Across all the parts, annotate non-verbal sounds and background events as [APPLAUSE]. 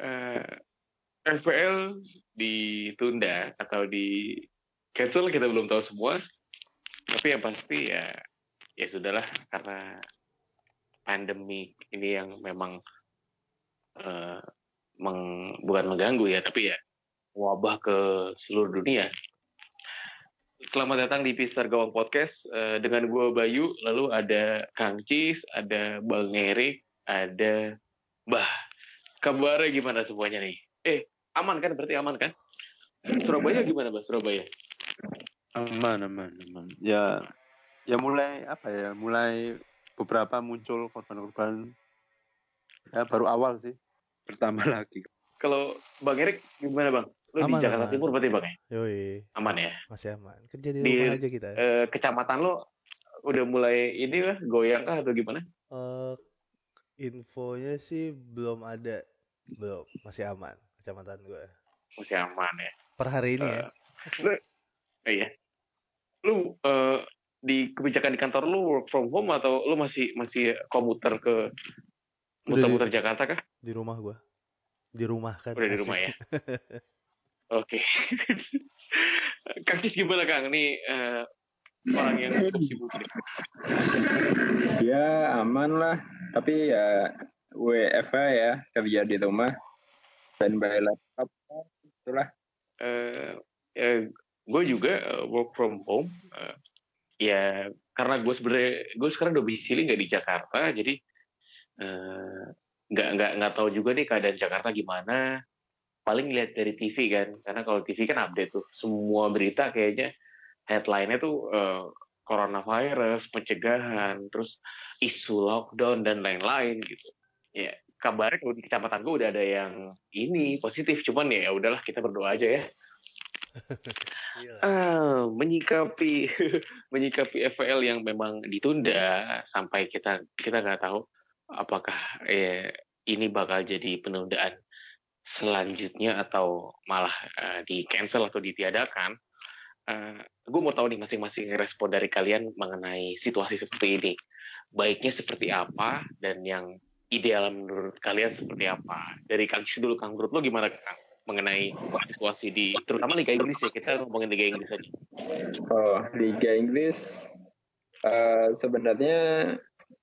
Eh, FPL ditunda atau di cancel kita belum tahu semua. Tapi yang pasti ya ya sudahlah karena pandemi ini yang memang eh, meng- bukan mengganggu ya, tapi ya wabah ke seluruh dunia. Selamat datang di Pistar Gawang Podcast eh, dengan gue Bayu, lalu ada Kang Cis, ada Bang Erik, ada Bah. Kabarnya gimana semuanya nih? Eh, aman kan? Berarti aman kan? Surabaya gimana, Bah? Surabaya? aman aman aman ya ya mulai apa ya mulai beberapa muncul korban-korban ya baru awal sih bertambah lagi Kalau Bang Erik gimana, Bang? Lu Aman, di Jakarta aman. Timur berarti, Bang ya? Yoi, Aman ya? masih aman. Kerja di, Di- rumah aja kita. Eh, Eh, kecamatan lo udah mulai ini lah, goyang kah atau gimana? Eh, infonya sih belum ada. Belum, masih aman kecamatan gue. Masih aman ya? Per hari ini ya. Eh, iya. Lu eh, di kebijakan di kantor lu work from home atau lu masih masih komuter ke muter-muter Jakarta kah? Di rumah gue. Di rumah kan. Udah di rumah ya. [LAUGHS] Oke. [LAUGHS] Kang Cis gimana Kang? Ini eh, orang yang sibuk. Ya aman lah, tapi ya WFH ya kerja di rumah dan by laptop itulah. Eh, eh, gue juga eh, work from home. Eh, ya karena gue sebenarnya gue sekarang domisili nggak di Jakarta, jadi nggak nggak nggak tahu juga nih keadaan Jakarta gimana. Paling lihat dari TV kan, karena kalau TV kan update tuh semua berita kayaknya headline-nya tuh eh, coronavirus, pencegahan, terus isu lockdown dan lain-lain gitu. Ya kabarnya kalau di kecamatan gue udah ada yang ini positif, cuman ya udahlah kita berdoa aja ya. Ah, [LAUGHS] menyikapi [LAUGHS] menyikapi FPL yang memang ditunda sampai kita kita nggak tahu apakah eh, ini bakal jadi penundaan selanjutnya atau malah eh, di cancel atau ditiadakan. gue mau tahu nih masing-masing respon dari kalian mengenai situasi seperti ini. Baiknya seperti apa dan yang ideal menurut kalian seperti apa? Dari Kang dulu, Kang menurut lo gimana Kang? mengenai situasi di terutama Liga Inggris ya kita ngomongin Liga Inggris aja. Oh Liga Inggris eh, sebenarnya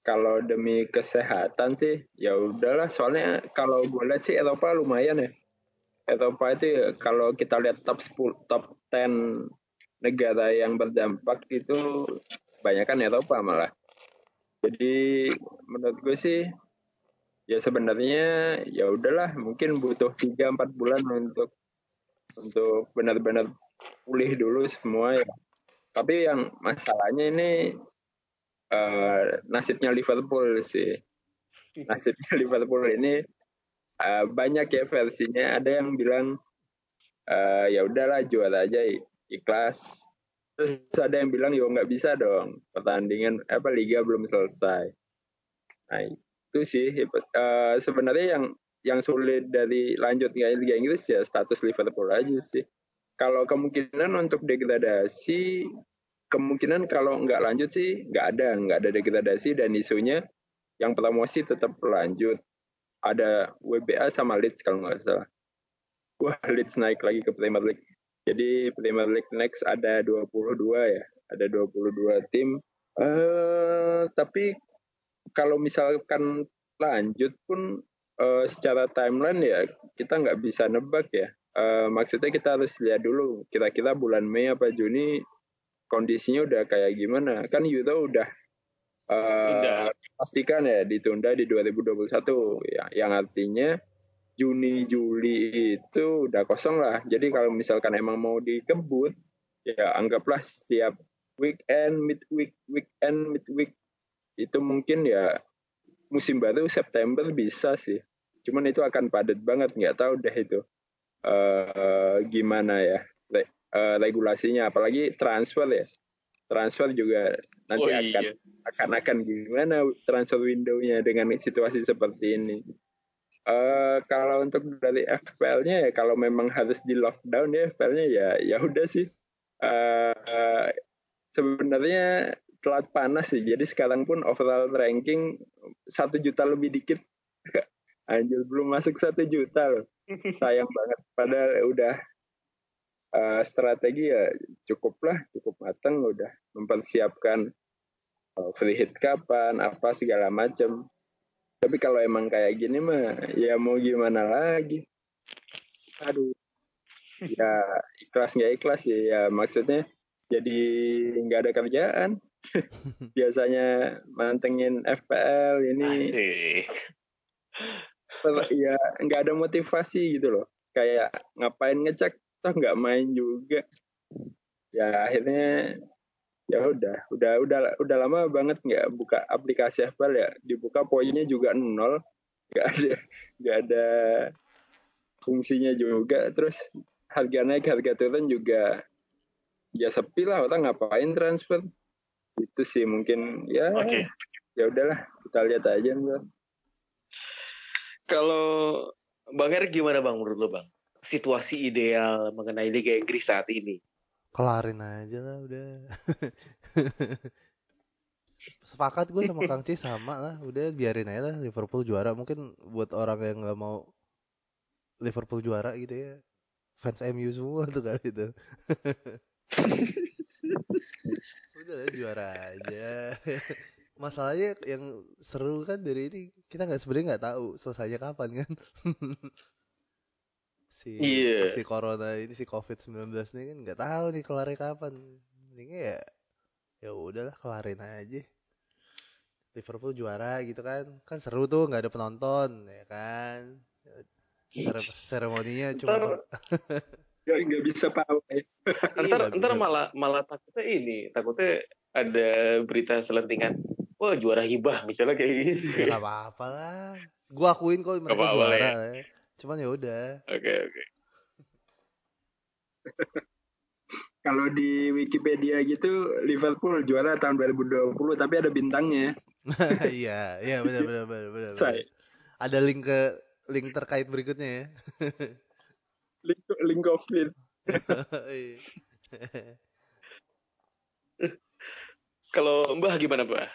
kalau demi kesehatan sih ya udahlah soalnya kalau gue lihat sih Eropa lumayan ya. Eropa itu ya, kalau kita lihat top 10 top 10 negara yang berdampak itu banyak kan Eropa malah. Jadi menurut gue sih ya sebenarnya ya udahlah mungkin butuh 3 4 bulan untuk untuk benar-benar pulih dulu semua ya. Tapi yang masalahnya ini eh, nasibnya Liverpool sih. Nasibnya [LAUGHS] Liverpool ini eh, banyak ya versinya. Ada yang bilang eh, ya udahlah juara aja ikhlas. Terus ada yang bilang ya nggak bisa dong pertandingan apa liga belum selesai. Nah itu sih eh, sebenarnya yang yang sulit dari lanjut nggak Liga Inggris ya status Liverpool aja sih. Kalau kemungkinan untuk degradasi, kemungkinan kalau nggak lanjut sih nggak ada, nggak ada degradasi dan isunya yang promosi tetap berlanjut. Ada WBA sama Leeds kalau nggak salah. Wah Leeds naik lagi ke Premier League. Jadi Premier League next ada 22 ya, ada 22 tim. Eh tapi kalau misalkan lanjut pun eh, secara timeline ya kita nggak bisa nebak ya. Eh, maksudnya kita harus lihat dulu kira-kira bulan Mei apa Juni kondisinya udah kayak gimana. Kan Euro udah Tunda. pastikan ya ditunda di 2021 ya yang artinya Juni Juli itu udah kosong lah. Jadi kalau misalkan emang mau dikebut ya anggaplah setiap weekend, midweek, weekend, midweek itu mungkin ya musim baru September bisa sih. Cuman itu akan padat banget, nggak tahu deh itu uh, gimana ya uh, regulasinya. Apalagi transfer ya, transfer juga nanti oh, akan iya. akan akan gimana transfer window-nya dengan situasi seperti ini. Uh, kalau untuk dari FPL-nya ya kalau memang harus di lockdown ya FPL-nya ya ya udah sih. Uh, uh, sebenarnya telat panas sih. Jadi sekarang pun overall ranking satu juta lebih dikit. [LAUGHS] Anjir belum masuk satu juta loh. [LAUGHS] Sayang banget. Padahal udah uh, strategi ya cukup lah, cukup matang udah mempersiapkan uh, free hit kapan, apa segala macam. Tapi kalau emang kayak gini mah, ya mau gimana lagi? Aduh, [LAUGHS] ya ikhlas nggak ikhlas ya, ya maksudnya jadi nggak ada kerjaan. [LAUGHS] Biasanya mantengin FPL ini, ya nggak ada motivasi gitu loh. Kayak ngapain ngecek, toh nggak main juga. Ya akhirnya ya udah udah udah udah lama banget nggak buka aplikasi FPL ya dibuka poinnya juga nol nggak ada nggak ada fungsinya juga terus harga naik harga turun juga ya sepi lah orang ngapain transfer itu sih mungkin ya okay. ya udahlah kita lihat aja bro. kalau bang Erik gimana bang menurut lo bang? Situasi ideal mengenai Liga Inggris saat ini? Kelarin aja lah udah. [LAUGHS] Sepakat gue sama Kang C sama lah. Udah biarin aja lah Liverpool juara. Mungkin buat orang yang nggak mau Liverpool juara gitu ya. Fans MU semua tuh kali itu [LAUGHS] udah lah juara aja. [LAUGHS] Masalahnya yang seru kan dari ini kita nggak sebenarnya nggak tahu selesainya kapan kan. [LAUGHS] Si yeah. si corona ini si covid 19 ini kan nggak tahu nih kelar kapan. Ini ya ya udahlah kelarin aja. Liverpool juara gitu kan. Kan seru tuh nggak ada penonton ya kan. Seremoninya cuma [LAUGHS] nggak bisa pawai iya, ntar ntar malah malah takutnya ini takutnya ada berita selentingan wah juara hibah misalnya kayak gitu ya, gak apa-apa lah gua akuin kok mereka apa -apa juara ya. ya. Cuman ya udah. Oke okay, oke. Okay. [LAUGHS] Kalau di Wikipedia gitu Liverpool juara tahun 2020 tapi ada bintangnya. [LAUGHS] iya, iya benar benar benar benar. Ada link ke link terkait berikutnya ya. [LAUGHS] link link. Iya. Kalau Mbah gimana, Mbah?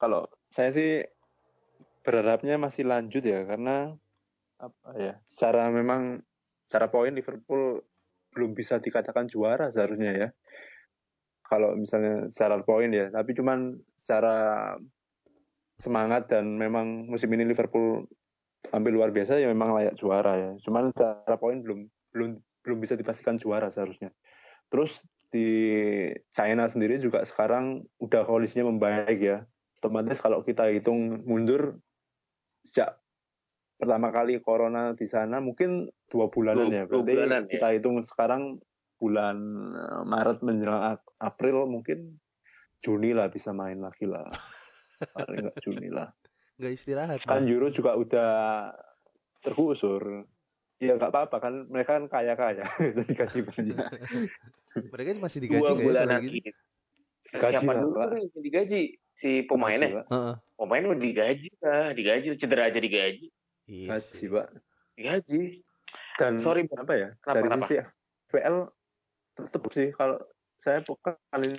Kalau saya sih berharapnya masih lanjut ya karena apa ya secara memang secara poin Liverpool belum bisa dikatakan juara seharusnya ya kalau misalnya secara poin ya tapi cuman secara semangat dan memang musim ini Liverpool tampil luar biasa ya memang layak juara ya cuman secara poin belum belum belum bisa dipastikan juara seharusnya. Terus di China sendiri juga sekarang udah kondisinya membaik ya. Otomatis kalau kita hitung mundur sejak pertama kali corona di sana mungkin dua bulanan dua, ya. Berarti bulanan, kita ya. hitung sekarang bulan eh, Maret menjelang April mungkin Juni lah bisa main lagi lah. Paling nggak Juni lah. Nggak istirahat kan Euro juga udah tergusur ya nggak apa-apa kan mereka kan kaya kaya [LAUGHS] digaji banyak mereka masih digaji dua bulanan gitu? gaji siapa dulu yang digaji si pemainnya pemain udah digaji lah digaji cedera aja digaji Iya sih, Pak. Gaji. Dan sorry apa ya? Kenapa, dari kenapa? sisi FPL tetap sih kalau saya kali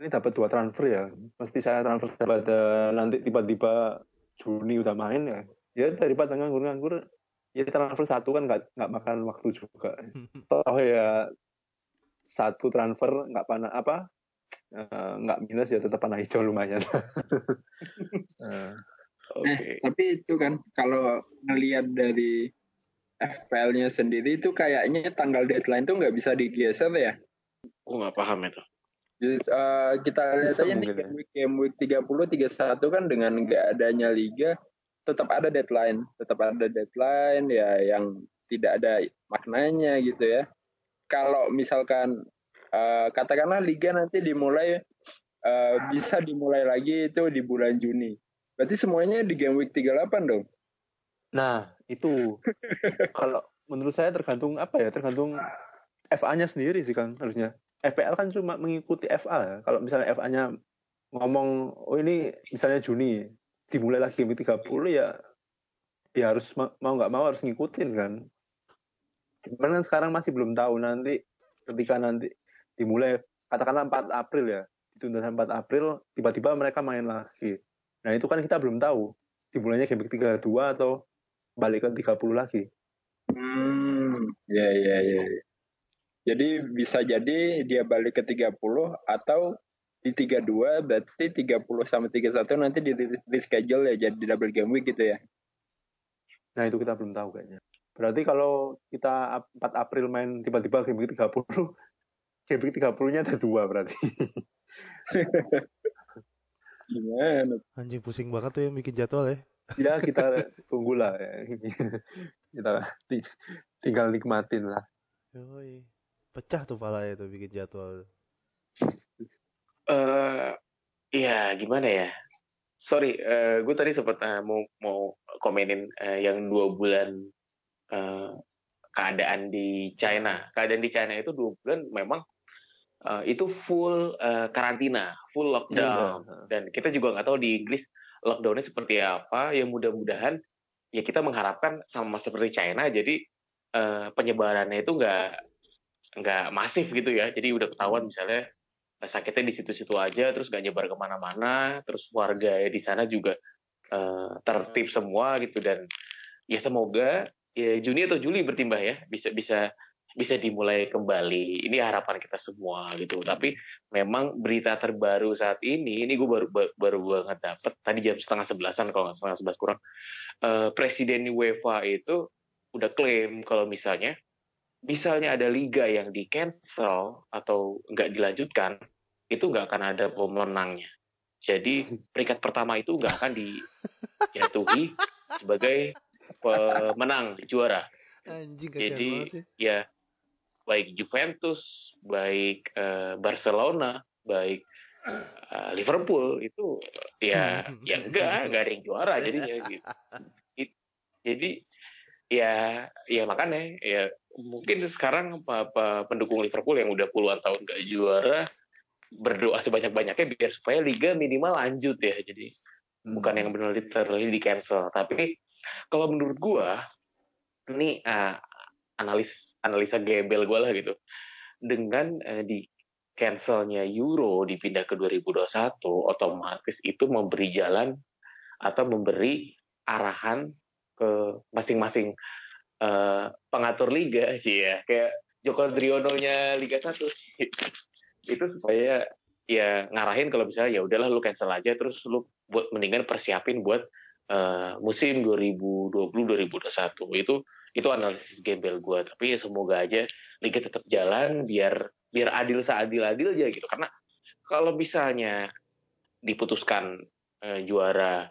ini dapat dua transfer ya. Mesti saya transfer pada nanti tiba-tiba Juni udah main ya. Ya daripada nganggur-nganggur ya transfer satu kan nggak nggak makan waktu juga. Oh ya satu transfer nggak panah apa eh, nggak uh, minus ya tetap panah hijau lumayan. uh. Okay. Eh, tapi itu kan kalau ngelihat dari FPL-nya sendiri itu kayaknya tanggal deadline tuh nggak bisa digeser ya? Aku nggak paham itu. Just, uh, kita lihat aja nih game week, game week 30 31 kan dengan nggak adanya liga tetap ada deadline, tetap ada deadline ya yang tidak ada maknanya gitu ya. Kalau misalkan uh, katakanlah liga nanti dimulai uh, bisa dimulai lagi itu di bulan Juni. Berarti semuanya di game week 38 dong. Nah, itu [LAUGHS] kalau menurut saya tergantung apa ya? Tergantung FA-nya sendiri sih kan harusnya. FPL kan cuma mengikuti FA ya. Kalau misalnya FA-nya ngomong oh ini misalnya Juni dimulai lagi game 30 ya ya harus mau nggak mau harus ngikutin kan. Cuman kan sekarang masih belum tahu nanti ketika nanti dimulai katakanlah 4 April ya ditunda sampai 4 April tiba-tiba mereka main lagi. Nah itu kan kita belum tahu dimulainya game 32 atau balik ke 30 lagi. Hmm, ya ya ya. Jadi bisa jadi dia balik ke 30 atau di 32 berarti 30 sama 31 nanti di, di schedule ya jadi double game week gitu ya. Nah, itu kita belum tahu kayaknya. Berarti kalau kita 4 April main tiba-tiba game week 30, [LAUGHS] game week 30-nya ada dua berarti. [LAUGHS] Gimana? Anjing pusing banget tuh yang bikin jadwal ya ya [LAUGHS] kita tunggulah ya. kita tinggal nikmatin lah Yoi. pecah tuh pala itu bikin jadwal uh, ya gimana ya? Sorry uh, gue tadi sempat uh, mau mau komenin uh, yang dua bulan uh, keadaan di China. Keadaan di China itu dua bulan memang uh, itu full uh, karantina full lockdown. Yeah. dan kita juga nggak tahu di Inggris lockdownnya seperti apa. Ya mudah-mudahan ya kita mengharapkan sama seperti China jadi uh, penyebarannya itu nggak nggak masif gitu ya. Jadi udah ketahuan misalnya eh, sakitnya di situ-situ aja terus nggak nyebar ke mana-mana terus warga ya di sana juga uh, tertib semua gitu dan ya semoga ya Juni atau Juli bertimbah ya bisa bisa bisa dimulai kembali. Ini harapan kita semua gitu. Tapi memang berita terbaru saat ini, ini gue baru baru banget dapet tadi jam setengah sebelasan kalau nggak setengah sebelas kurang. Uh, Presiden UEFA itu udah klaim kalau misalnya misalnya ada liga yang di cancel atau nggak dilanjutkan, itu nggak akan ada pemenangnya. Jadi peringkat pertama itu nggak akan dijatuhi sebagai pemenang juara. Anjing, Jadi ya baik Juventus, baik uh, Barcelona, baik uh, Liverpool itu ya [LAUGHS] ya enggak enggak ada yang juara jadinya gitu. It, jadi ya ya makanya ya mungkin sekarang apa, apa pendukung Liverpool yang udah puluhan tahun gak juara berdoa sebanyak-banyaknya biar supaya liga minimal lanjut ya. Jadi hmm. bukan yang benar literally di cancel. Tapi kalau menurut gua ini uh, analis analisa gebel gue lah gitu. Dengan uh, di cancelnya Euro dipindah ke 2021 otomatis itu memberi jalan atau memberi arahan ke masing-masing uh, pengatur liga. Sih [LAUGHS] ya kayak Joko Driono-nya Liga 1 itu supaya ya ngarahin kalau misalnya ya udahlah lu cancel aja. Terus lu buat mendingan persiapin buat uh, musim 2020 2021 itu itu analisis gembel gue tapi ya semoga aja liga tetap jalan biar biar adil seadil adil aja gitu. Karena kalau misalnya diputuskan uh, juara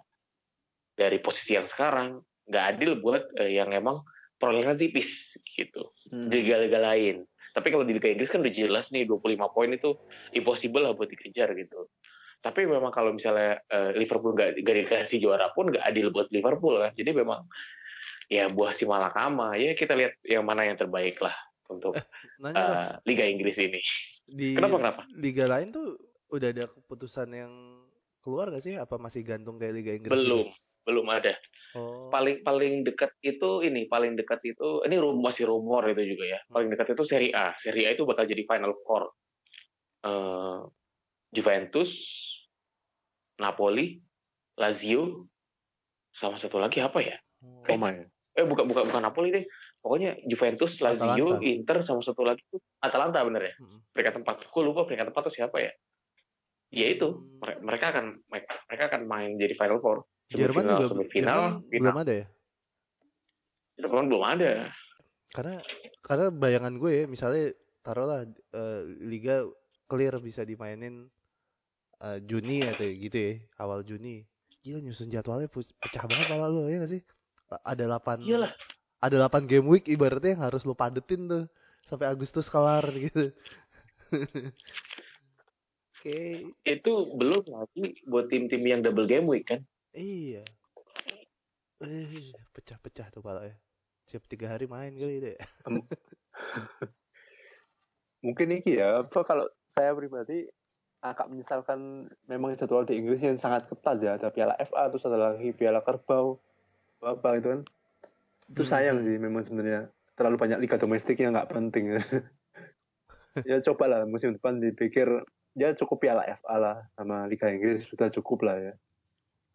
dari posisi yang sekarang nggak adil buat uh, yang emang perolehan tipis gitu. Hmm. di liga-liga lain tapi kalau di Liga Inggris kan udah jelas nih 25 poin itu impossible lah buat dikejar gitu tapi memang kalau misalnya uh, Liverpool nggak dikasih juara pun nggak adil buat Liverpool kan jadi memang ya buah si malakama ya kita lihat yang mana yang terbaik lah untuk eh, nanya uh, Liga Inggris ini. Di kenapa kenapa? Liga lain tuh udah ada keputusan yang keluar gak sih? Apa masih gantung kayak Liga Inggris? Belum, juga? Belum ada. Oh. Paling paling dekat itu ini paling dekat itu ini rum, masih rumor itu juga ya. Paling dekat itu Serie A. Serie A itu bakal jadi Final Four. Uh, Juventus, Napoli, Lazio, sama satu lagi apa ya? Roma ya? eh bukan bukan bukan Napoli deh pokoknya Juventus Lazio Atalanta. Inter sama satu lagi tuh Atalanta bener ya hmm. peringkat tempat aku lupa peringkat tempat tuh siapa ya ya itu hmm. mereka akan mereka akan main jadi final four Jerman final, juga final, Jerman belum ada ya Jerman belum ada karena karena bayangan gue ya misalnya taruhlah uh, liga clear bisa dimainin uh, Juni atau gitu ya awal Juni Gila nyusun jadwalnya pecah banget pala lu ya gak sih? Ada 8 Iyalah. ada 8 game week ibaratnya yang harus lu padetin tuh sampai Agustus kelar gitu. [LAUGHS] Oke, Itu belum lagi buat tim-tim yang double game week kan. Iya. Eh, pecah-pecah tuh pala ya. Siap tiga hari main kali deh. mungkin ini ya apa kalau saya pribadi agak menyesalkan memang jadwal di Inggris yang sangat ketat ya ada Piala FA terus ada lagi Piala Kerbau apa itu kan itu Hmm. sayang sih memang sebenarnya terlalu banyak liga domestik yang nggak penting ya [LAUGHS] coba lah musim depan dipikir ya cukup Piala FA lah sama Liga Inggris sudah cukup lah ya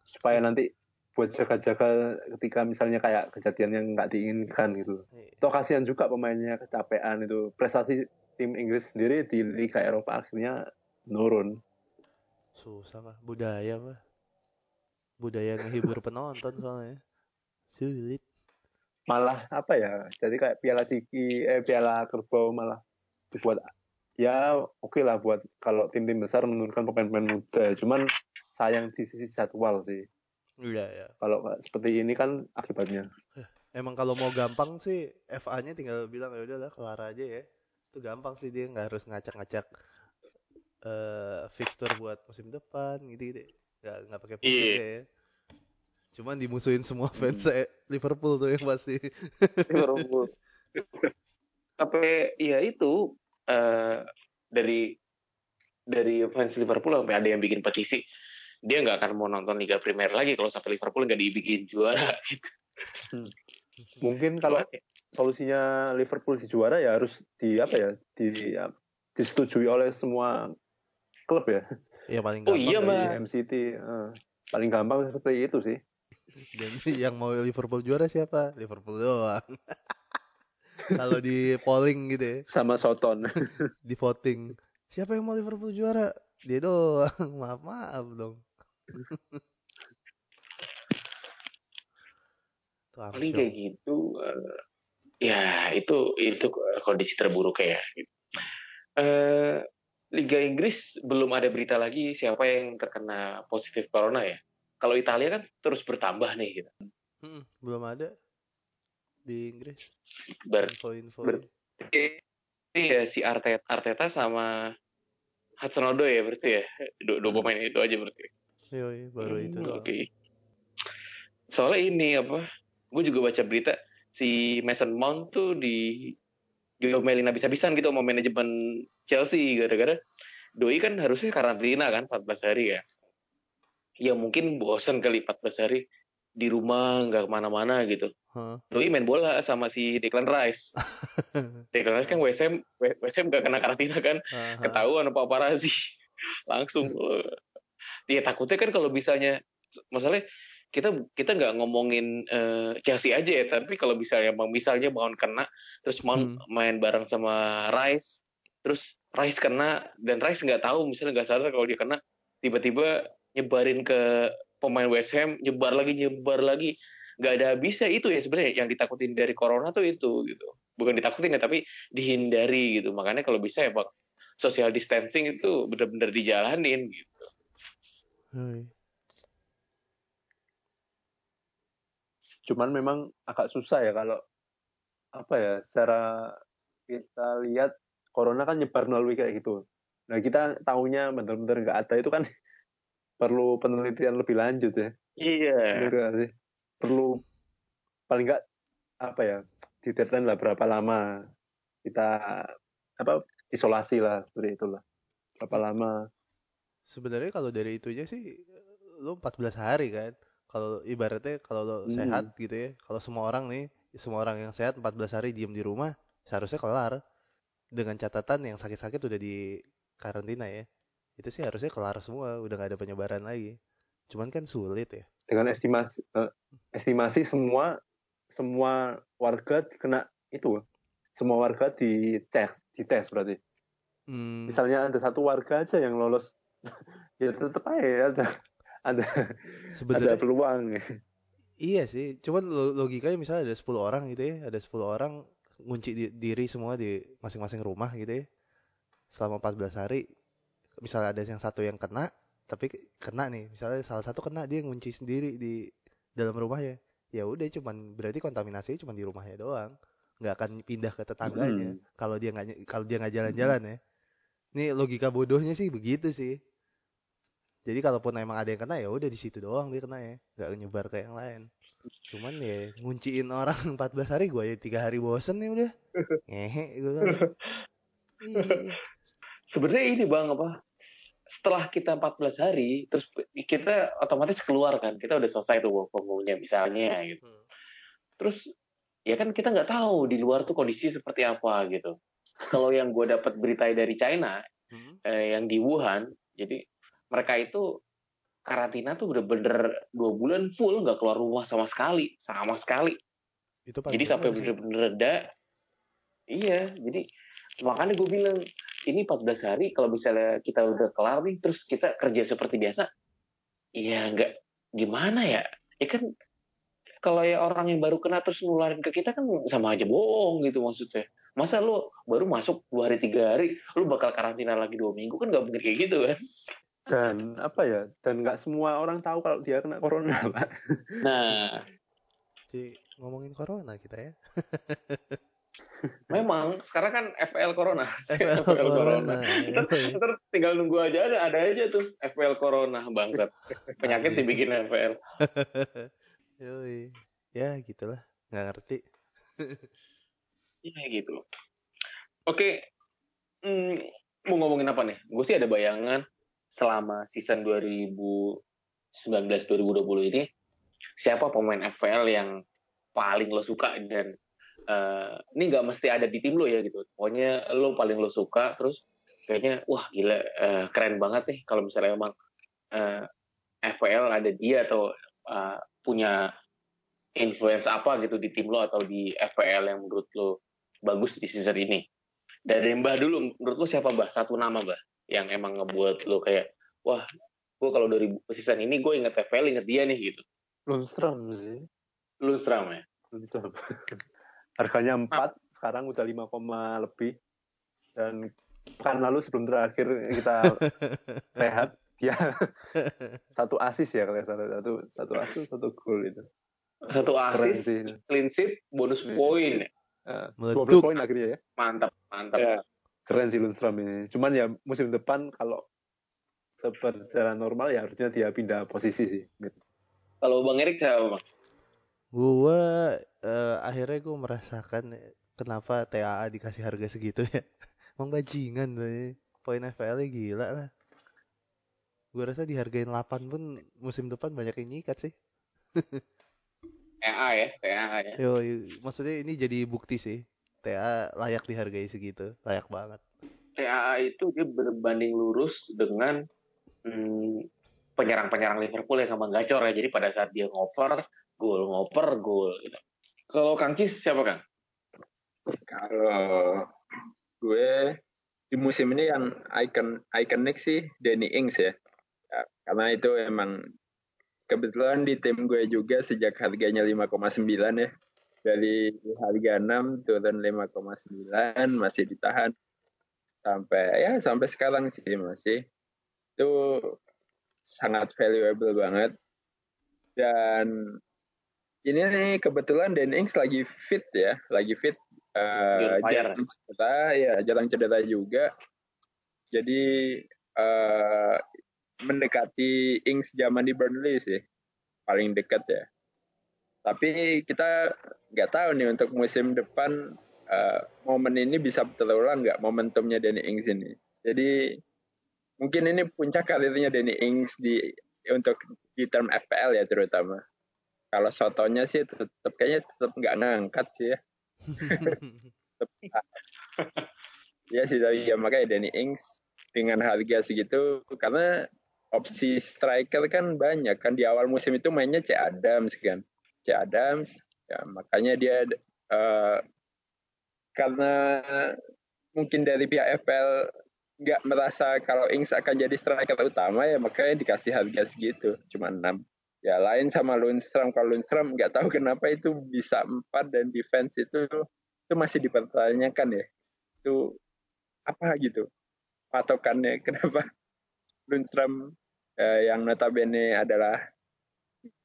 supaya nanti buat jaga-jaga ketika misalnya kayak kejadian yang nggak diinginkan gitu Iya. toh kasihan juga pemainnya kecapean itu prestasi tim Inggris sendiri di Liga Eropa akhirnya menurun Susah mah budaya mah. Budaya ngehibur [LAUGHS] penonton soalnya. Sulit. malah apa ya jadi kayak Piala Ciki eh Piala Kerbau malah dibuat ya oke lah buat kalau tim-tim besar menurunkan pemain-pemain muda cuman sayang di sisi jadwal sih Iya ya. kalau seperti ini kan akibatnya Emang kalau mau gampang sih FA-nya tinggal bilang ya udahlah kelar aja ya. Itu gampang sih dia nggak harus ngacak-ngacak eh fixture buat musim depan gitu gitu. Nggak nggak pakai pusing Iya. ya. Cuman dimusuhin semua fans eh, Liverpool tuh yang pasti. Liverpool. Sampai ya itu eh, dari dari fans Liverpool sampai ada yang bikin petisi dia nggak akan mau nonton Liga Primer lagi kalau sampai Liverpool nggak dibikin juara. [LAUGHS] mungkin kalau solusinya Liverpool di juara ya harus di apa ya di ya, disetujui oleh semua klub ya Ya paling Oh gampang iya, kayak Mas. gitu. MCT eh, paling gampang seperti itu sih Dan [LAUGHS] yang mau Liverpool juara siapa? Liverpool doang. [LAUGHS] Kalau di polling gitu ya, sama Soton di voting, siapa yang mau Liverpool juara? Dia doang. Maaf maaf dong. Paling shocked. kayak gitu. eh, ya itu itu kondisi terburuk ya. Eh, Liga Inggris belum ada berita lagi siapa yang terkena positif corona ya. Kalau Italia kan terus bertambah nih gitu. Hmm, belum ada di Inggris. Ber- Info-info. ber- Ini ya si Arteta, Arteta sama Hudson Odoi ya berarti ya. Dua, dua pemain itu aja berarti. Yoi, baru itu Hmm, doang. Oke. Soalnya ini apa? Gue juga baca berita si Mason Mount tuh di diomelin habis-habisan gitu sama manajemen Chelsea gara-gara Doi kan harusnya karantina kan 14 hari ya. Ya mungkin bosen kali 14 hari di rumah nggak ke mana-mana gitu. Hah? Doi main bola sama si Declan Rice. [LAUGHS] Declan Rice kan WSM, WSM gak kena karantina kan Aha. ketahuan apa paparazzi [LAUGHS] langsung ya takutnya kan kalau misalnya masalahnya kita kita nggak ngomongin eh, Chelsea aja ya tapi kalau misalnya bang misalnya Mount kena terus Mount Hmm. main bareng sama Rice terus Rice kena dan Rice nggak tahu misalnya nggak sadar kalau dia kena tiba-tiba nyebarin ke pemain West Ham nyebar lagi nyebar lagi. Nggak ada habisnya itu ya sebenarnya yang ditakutin dari corona tuh itu gitu. Bukan ditakutin ya tapi dihindari gitu. Makanya kalau bisa ya pak social distancing itu benar-benar dijalanin gitu Cuman memang agak susah ya kalau apa ya secara kita lihat corona kan nyebar melalui kayak gitu. Nah kita tahunya benar-benar nggak ada itu kan [LAUGHS] perlu penelitian lebih lanjut ya. Iya. Sih? Perlu paling nggak apa ya di deadline lah berapa lama kita apa isolasi lah seperti itulah. Berapa lama Sebenarnya kalau dari itunya sih lu 14 hari kan. Kalau ibaratnya kalau lo Hmm. sehat gitu ya. Kalau semua orang nih, semua orang yang sehat 14 hari diem di rumah, seharusnya kelar. Dengan catatan yang sakit-sakit udah di karantina ya. Itu sih harusnya kelar semua, udah nggak ada penyebaran lagi. Cuman kan sulit ya. dengan estimasi eh, estimasi semua semua warga kena itu semua warga dicek dites berarti Hmm, misalnya ada satu warga aja yang lolos ya tetap aja ada ada ada sebenarnya peluang. Iya sih, cuman lo- logikanya misalnya ada 10 orang gitu ya, ada 10 orang ngunci di- diri semua di masing-masing rumah gitu ya. Selama 14 hari, misalnya ada yang satu yang kena, tapi kena nih misalnya salah satu kena dia ngunci sendiri di dalam rumahnya. Ya udah cuman berarti kontaminasinya cuma di rumahnya doang nggak akan pindah ke tetangganya kalau dia nggak kalau dia nggak jalan-jalan ya. Ini logika bodohnya sih begitu sih jadi kalaupun emang ada yang kena ya udah di situ doang dia kena ya nggak nyebar ke yang lain cuman ya ngunciin orang [LAUGHS] 14 hari gue ya tiga hari bosen nih udah [LAUGHS] ngehe gue kan Iya. Sebenarnya ini bang apa? Setelah kita 14 hari, terus kita otomatis keluar kan. Kita udah selesai tuh work from home-nya misalnya gitu. Hmm. Terus ya kan kita nggak tahu di luar tuh kondisi seperti apa gitu. Kalau yang gue dapat berita dari China, Hmm. eh, yang di Wuhan, jadi mereka itu karantina tuh bener-bener dua bulan full nggak keluar rumah sama sekali, sama sekali. itu Jadi sampai bener-bener reda. Iya, jadi makanya gue bilang ini 14 hari kalau misalnya kita udah kelar nih, terus kita kerja seperti biasa, ya nggak gimana ya? Ya kan kalau ya orang yang baru kena terus nularin ke kita kan sama aja bohong gitu maksudnya. Masa lu baru masuk dua hari tiga hari, lu bakal karantina lagi dua minggu kan nggak mungkin kayak gitu kan? Dan apa ya? Dan nggak semua orang tahu kalau dia kena corona, [LAUGHS] Pak. Nah, Jadi, ngomongin corona kita ya memang sekarang kan FL Corona. [LAUGHS] FL corona ya, ya. Ntar tinggal nunggu aja ada ada aja tuh FPL Corona bangsat. Penyakit dibikin FPL. [LAUGHS] Yoi. ya gitulah nggak ngerti Iya gitu. Oke, hmm, mau ngomongin apa nih? Gue sih ada bayangan selama season 2019-2020 ini siapa pemain FPL yang paling lo suka dan eh, ini nggak mesti ada di tim lo ya gitu. Pokoknya lo paling lo suka terus kayaknya wah gila eh, keren banget nih kalau misalnya emang eh, FPL ada dia atau eh, punya influence apa gitu di tim lo atau di FPL yang menurut lo bagus di season ini. Dari Mbah dulu, menurut lo siapa Mbah? Satu nama Mbah yang emang ngebuat lo kayak, wah, gue kalau dari season ini gue inget FPL, inget dia nih gitu. Lundstrom sih. Lundstram ya. Lundstrom. Harganya 4, sekarang udah 5, koma lebih. Dan pekan lalu sebelum terakhir kita [LAUGHS] rehat, dia satu asis ya kalau salah satu satu asis satu gol itu. Satu sih. clean sheet, bonus poin. Uh, Meleduk. 12 poin akhirnya ya. Mantap, mantap. Ya. Keren sih Lundstrom ini. Cuman ya musim depan kalau secara normal ya harusnya dia pindah posisi sih. Kalau Bang Erik siapa Bang? Gua eh, akhirnya gue merasakan kenapa TAA dikasih harga segitu ya. [LAUGHS] Emang bajingan tuh ya. Poin FPL-nya gila lah. Gue rasa dihargain 8 pun musim depan banyak yang nyikat sih. [LAUGHS] TA ya, TA ya. Yo, maksudnya ini jadi bukti sih. TA layak dihargai segitu, layak banget. TAA itu dia berbanding lurus dengan hmm, penyerang-penyerang Liverpool yang emang gacor ya. Jadi pada saat dia ngoper, gol, ngoper, gol. Gitu. Kalau Kang Cis siapa Kang? Kalau gue di musim ini yang icon ikonik sih Danny Ings ya. Ya, Karena itu emang kebetulan di tim gue juga sejak harganya 5,9 ya. Dari harga 6 turun 5,9 masih ditahan. Sampai ya sampai sekarang sih masih. Itu sangat valuable banget. Dan ini nih kebetulan Dan Ings lagi fit ya lagi fit fire. jarang cedera ya jarang cedera juga. Jadi eh, mendekati Ings zaman di Burnley sih paling dekat ya tapi kita nggak tahu nih untuk musim depan eh, momen ini bisa terulang nggak momentumnya Danny Ings ini. Jadi mungkin ini puncak karirnya Danny Ings di untuk di term FPL ya terutama. Kalau sotonya sih tetap kayaknya tetap nggak ngangkat sih ya. [LAUGHS] Ya sih tapi ya makanya Danny Ings dengan harga segitu karena opsi striker kan banyak kan. Di awal musim itu mainnya C Adams kan C Adams. Ya makanya dia eh, karena mungkin dari pihak FPL nggak merasa kalau Ings akan jadi striker utama ya makanya dikasih harga segitu. Cuma 6 ya lain sama Lundstrom kalau Lundstrom nggak tahu kenapa itu bisa empat dan defense itu itu masih dipertanyakan ya. Itu apa gitu? Patokannya [LAUGHS] kenapa Lundstrom eh, yang notabene adalah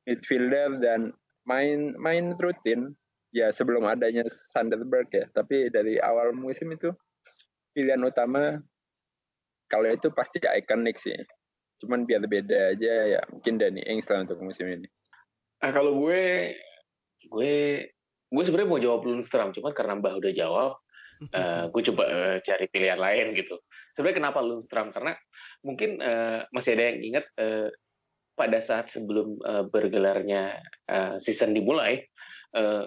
midfielder dan main main rutin. Ya sebelum adanya Sanderberg ya. Tapi dari awal musim itu pilihan utama kalau itu pasti ikonik sih. Cuman biar beda aja ya mungkin Danny Ings lah untuk musim ini. Nah, kalau gue, gue, gue sebenarnya mau jawab Lundstram, cuman karena Mbah udah jawab, [LAUGHS] eh, gue coba eh, cari pilihan lain gitu. Sebenarnya kenapa Lundstram? Karena mungkin eh, masih ada yang ingat eh, pada saat sebelum eh, bergelarnya eh, season dimulai, eh,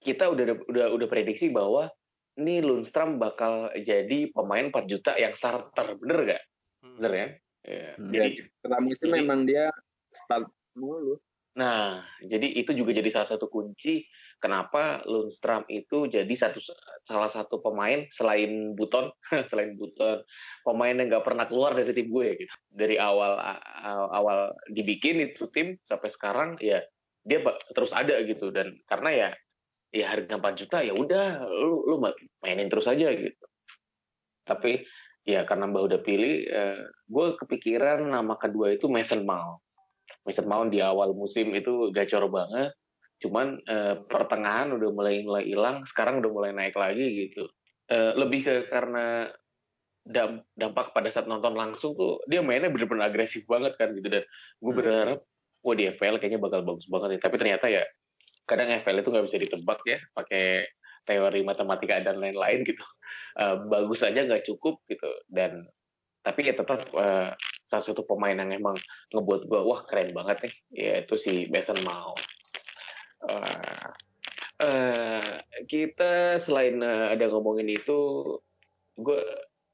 kita udah udah udah prediksi bahwa ini Lundstram bakal jadi pemain 4 juta yang starter, bener gak? Bener ya? Ya, Hmm. Jadi jadi setelah musim jadi- memang dia start mulu Nah, jadi itu juga jadi salah satu kunci kenapa Lundstram itu jadi satu salah satu pemain selain Buton, [LAUGHS] selain Buton, pemain yang nggak pernah keluar dari tim gue gitu. Dari awal awal, dibikin itu tim sampai sekarang ya dia terus ada gitu dan karena ya ya harga 4 juta ya udah lu lu ma- mainin terus aja gitu. Tapi ya karena Mbak udah pilih, eh, gue kepikiran nama kedua itu Mason Mount. Mason Mount di awal musim itu gacor banget. Cuman eh, pertengahan udah mulai mulai hilang, sekarang udah mulai naik lagi gitu. Eh, lebih ke karena dam- dampak pada saat nonton langsung tuh dia mainnya bener-bener agresif banget kan gitu dan gue Hmm. berharap wah di FPL kayaknya bakal bagus banget nih. Tapi ternyata ya kadang FPL itu nggak bisa ditebak ya pakai teori matematika dan lain-lain gitu. Eh, bagus aja nggak cukup gitu dan tapi ya tetap eh, salah satu pemain yang emang ngebuat gua wah keren banget nih yaitu si Mason Mount. Eh, eh, kita selain eh, ada ngomongin itu, gue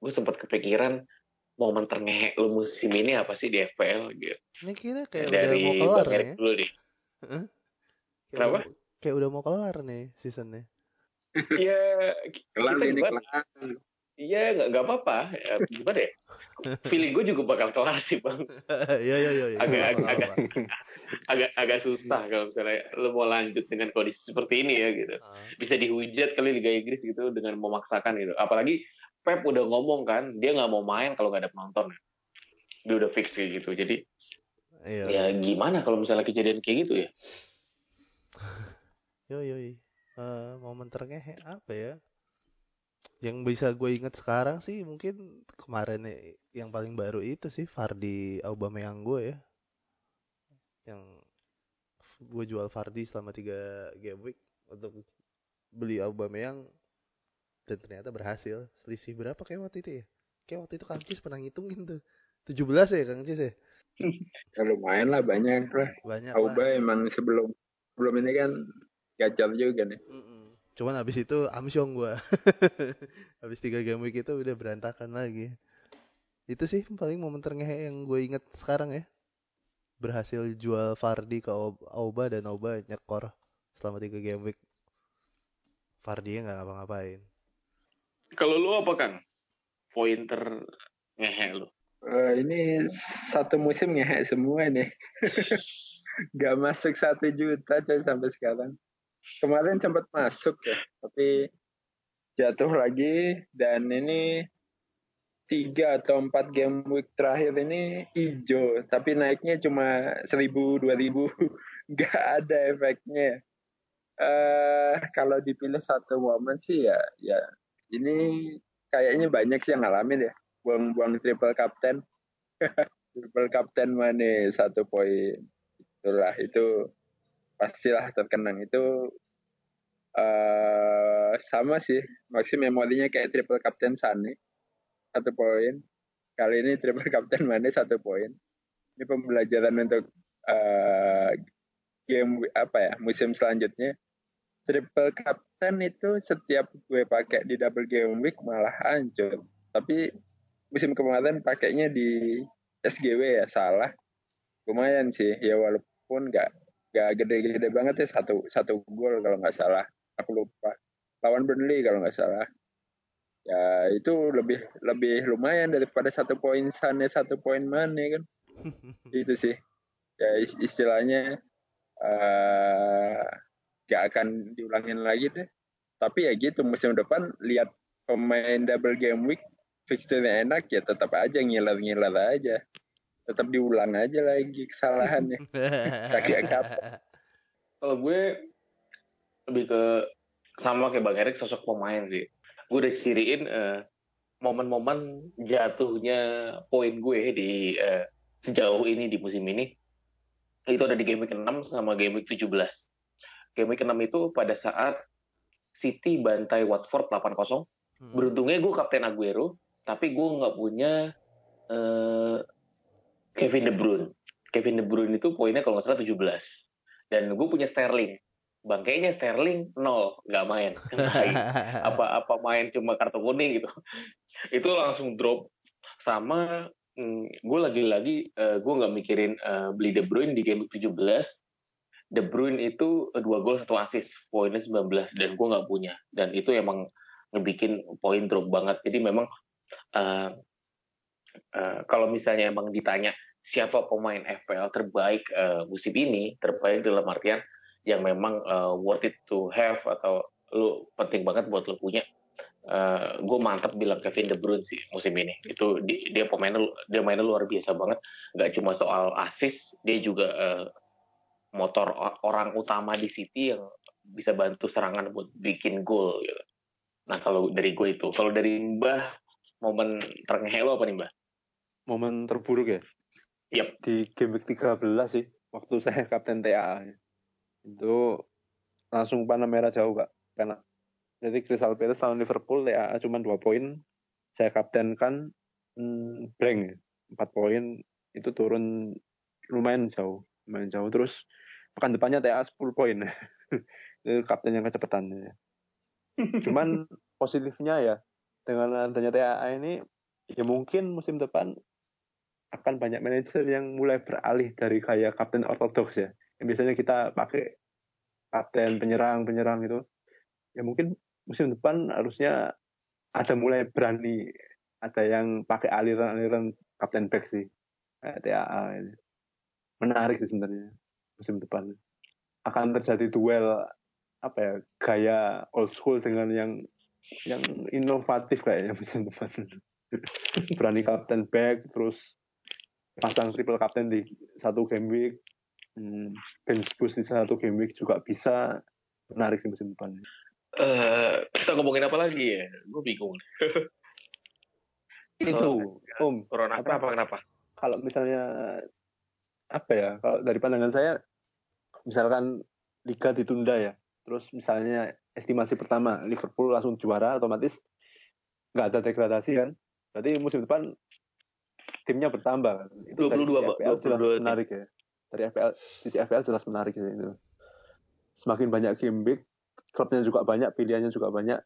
gue sempat kepikiran momen terngehe lu musim ini apa sih di FPL gitu. Ini kira kayak Dari udah mau kelar Bang nih. dulu deh. Kayak Kenapa? udah- kayak udah mau kelar nih seasonnya. Iya, kelar kita ini kelar Iya nggak nggak apa-apa. Ya, gimana ya? Feeling gue juga bakal kelar sih bang. [LAUGHS] Iya iya iya. iya. Agak agak agak [LAUGHS] agak agak susah kalau misalnya lu mau lanjut dengan kondisi seperti ini ya gitu. Ah, bisa dihujat kali Liga Inggris gitu dengan memaksakan gitu. Apalagi Pep udah ngomong kan, dia nggak mau main kalau nggak ada penonton. Dia udah fix kayak gitu. Jadi Iya. ya gimana kalau misalnya kejadian kayak gitu ya? [LAUGHS] Yo yo. Eh, momen terngehe apa ya? Yang bisa gue inget sekarang sih mungkin kemarin nih, yang paling baru itu sih Fardi Aubameyang gue ya. Yang gue jual Fardi selama tiga game week untuk beli Aubameyang dan ternyata berhasil. Selisih berapa kayak waktu itu ya? Kayak waktu itu Kang Cis pernah ngitungin tuh. 17 ya Kang Cis ya? [LAUGHS] ya lumayan lah banyak lah Banyak Auba lah. emang sebelum sebelum ini kan gacor juga nih Mm-mm. Cuman habis itu amsyong gua. [LAUGHS] habis tiga game week itu udah berantakan lagi. Itu sih paling momen terngehe yang gue inget sekarang ya. Berhasil jual Fardi ke Au- Auba dan Auba nyekor selama tiga game week. Fardi nggak ngapa-ngapain. Kalau lu apa Kang? Pointer ngehe lu. Eh, ini satu musim ngehe semua nih [LAUGHS] Gak masuk satu juta coy sampai sekarang kemarin sempat masuk ya tapi jatuh lagi. Dan ini tiga atau empat game week terakhir ini hijau. Tapi naiknya cuma seribu dua ribu. [LAUGHS] Nggak ada efeknya. Eh kalau dipilih satu momen sih ya ya ini kayaknya banyak sih yang ngalamin ya. Buang-buang triple captain. [LAUGHS] Triple captain mana satu poin. Itulah itu pastilah terkenang. Itu eh sama sih. Maksud memorinya kayak triple captain Sane satu poin. Kali ini triple [LAUGHS] captain Mane satu poin. Ini pembelajaran untuk eh game apa ya musim selanjutnya. Triple captain itu setiap gue pakai di double game week malah hancur. Tapi musim kemarin pakainya di SGW ya salah. Lumayan sih. Ya walaupun nggak nggak gede-gede banget ya satu satu gol kalau nggak salah. Aku lupa. Lawan Burnley kalau nggak salah. Ya itu lebih lebih lumayan daripada satu poin sana satu poin mana kan. [LAUGHS] Itu sih. Ya is- istilahnya eh nggak akan diulangin lagi deh. Tapi ya gitu musim depan lihat pemain double game week fixture enak ya tetap aja ngiler-ngiler aja tetap diulang aja lagi kesalahannya. [LAUGHS] Kagak kapan. Kalau gue lebih ke sama kayak Bang Erik sosok pemain sih. Gue udah ciriin eh, momen-momen jatuhnya poin gue di eh, sejauh ini di musim ini itu ada di game week 6 sama game week 17. Game week 6 itu pada saat City bantai Watford 8-0. Hmm. Beruntungnya gue kapten Aguero, tapi gue nggak punya eh, Kevin De Bruyne. Kevin De Bruyne itu poinnya kalau nggak salah 17. Dan gue punya Sterling. Bangkainya Sterling nol, nggak main. [LAUGHS] Apa apa main cuma kartu kuning gitu. [LAUGHS] itu langsung drop. Sama mm, gue lagi-lagi eh, gue nggak mikirin eh, beli De Bruyne di game 17. De Bruyne itu eh, dua gol satu assist, poinnya 19 dan gue nggak punya. Dan itu emang ngebikin poin drop banget. Jadi memang eh, kalau misalnya emang ditanya siapa pemain FPL terbaik eh, musim ini, terbaik dalam artian yang memang eh, worth it to have atau lu penting banget buat lu punya. gue mantap bilang Kevin De Bruyne sih musim ini. Itu di- dia pemainnya dia mainnya luar biasa banget. Gak cuma soal assist, dia juga eh, motor orang utama di City yang bisa bantu serangan buat bikin gol gitu. Nah kalau dari gue itu, kalau dari Mbah momen terengeh lo apa nih Mbah? Momen terburuk ya? Yap. Di game week 13 sih, waktu saya [LAUGHS] kapten TA. Itu langsung panah merah jauh, Kak. Karena jadi Crystal Palace lawan Liverpool, TA cuma 2 poin. Saya kaptenkan hmm, blank, 4 poin. Itu turun lumayan jauh. Lumayan jauh. Terus pekan depannya TA 10 poin. [LAUGHS] itu kapten yang kecepatan. ya. Cuman positifnya ya, dengan adanya TA ini, ya mungkin musim depan akan banyak manajer yang mulai beralih dari kayak kapten ortodoks ya. Yang biasanya kita pakai kapten penyerang penyerang itu. Ya mungkin musim depan harusnya ada mulai berani ada yang pakai aliran-aliran kapten back sih. TAA ini. Menarik sih sebenarnya musim depan. Akan terjadi duel apa ya gaya old school dengan yang yang inovatif kayaknya musim depan. [LAUGHS] berani kapten back terus pasang triple kapten di satu game week hmm, bench boost di satu game week juga bisa menarik sih musim depan Eh, kita ngomongin apa lagi ya? Gue bingung. itu om Corona Apa? apa kenapa? kalau misalnya apa ya kalau dari pandangan saya misalkan liga ditunda ya terus misalnya estimasi pertama Liverpool langsung juara otomatis nggak ada degradasi kan berarti musim depan timnya bertambah kan. itu dari 22, sisi Pak. FPL jelas 22 tim. menarik ya dari FPL sisi FPL jelas menarik ya itu semakin banyak game week klubnya juga banyak pilihannya juga banyak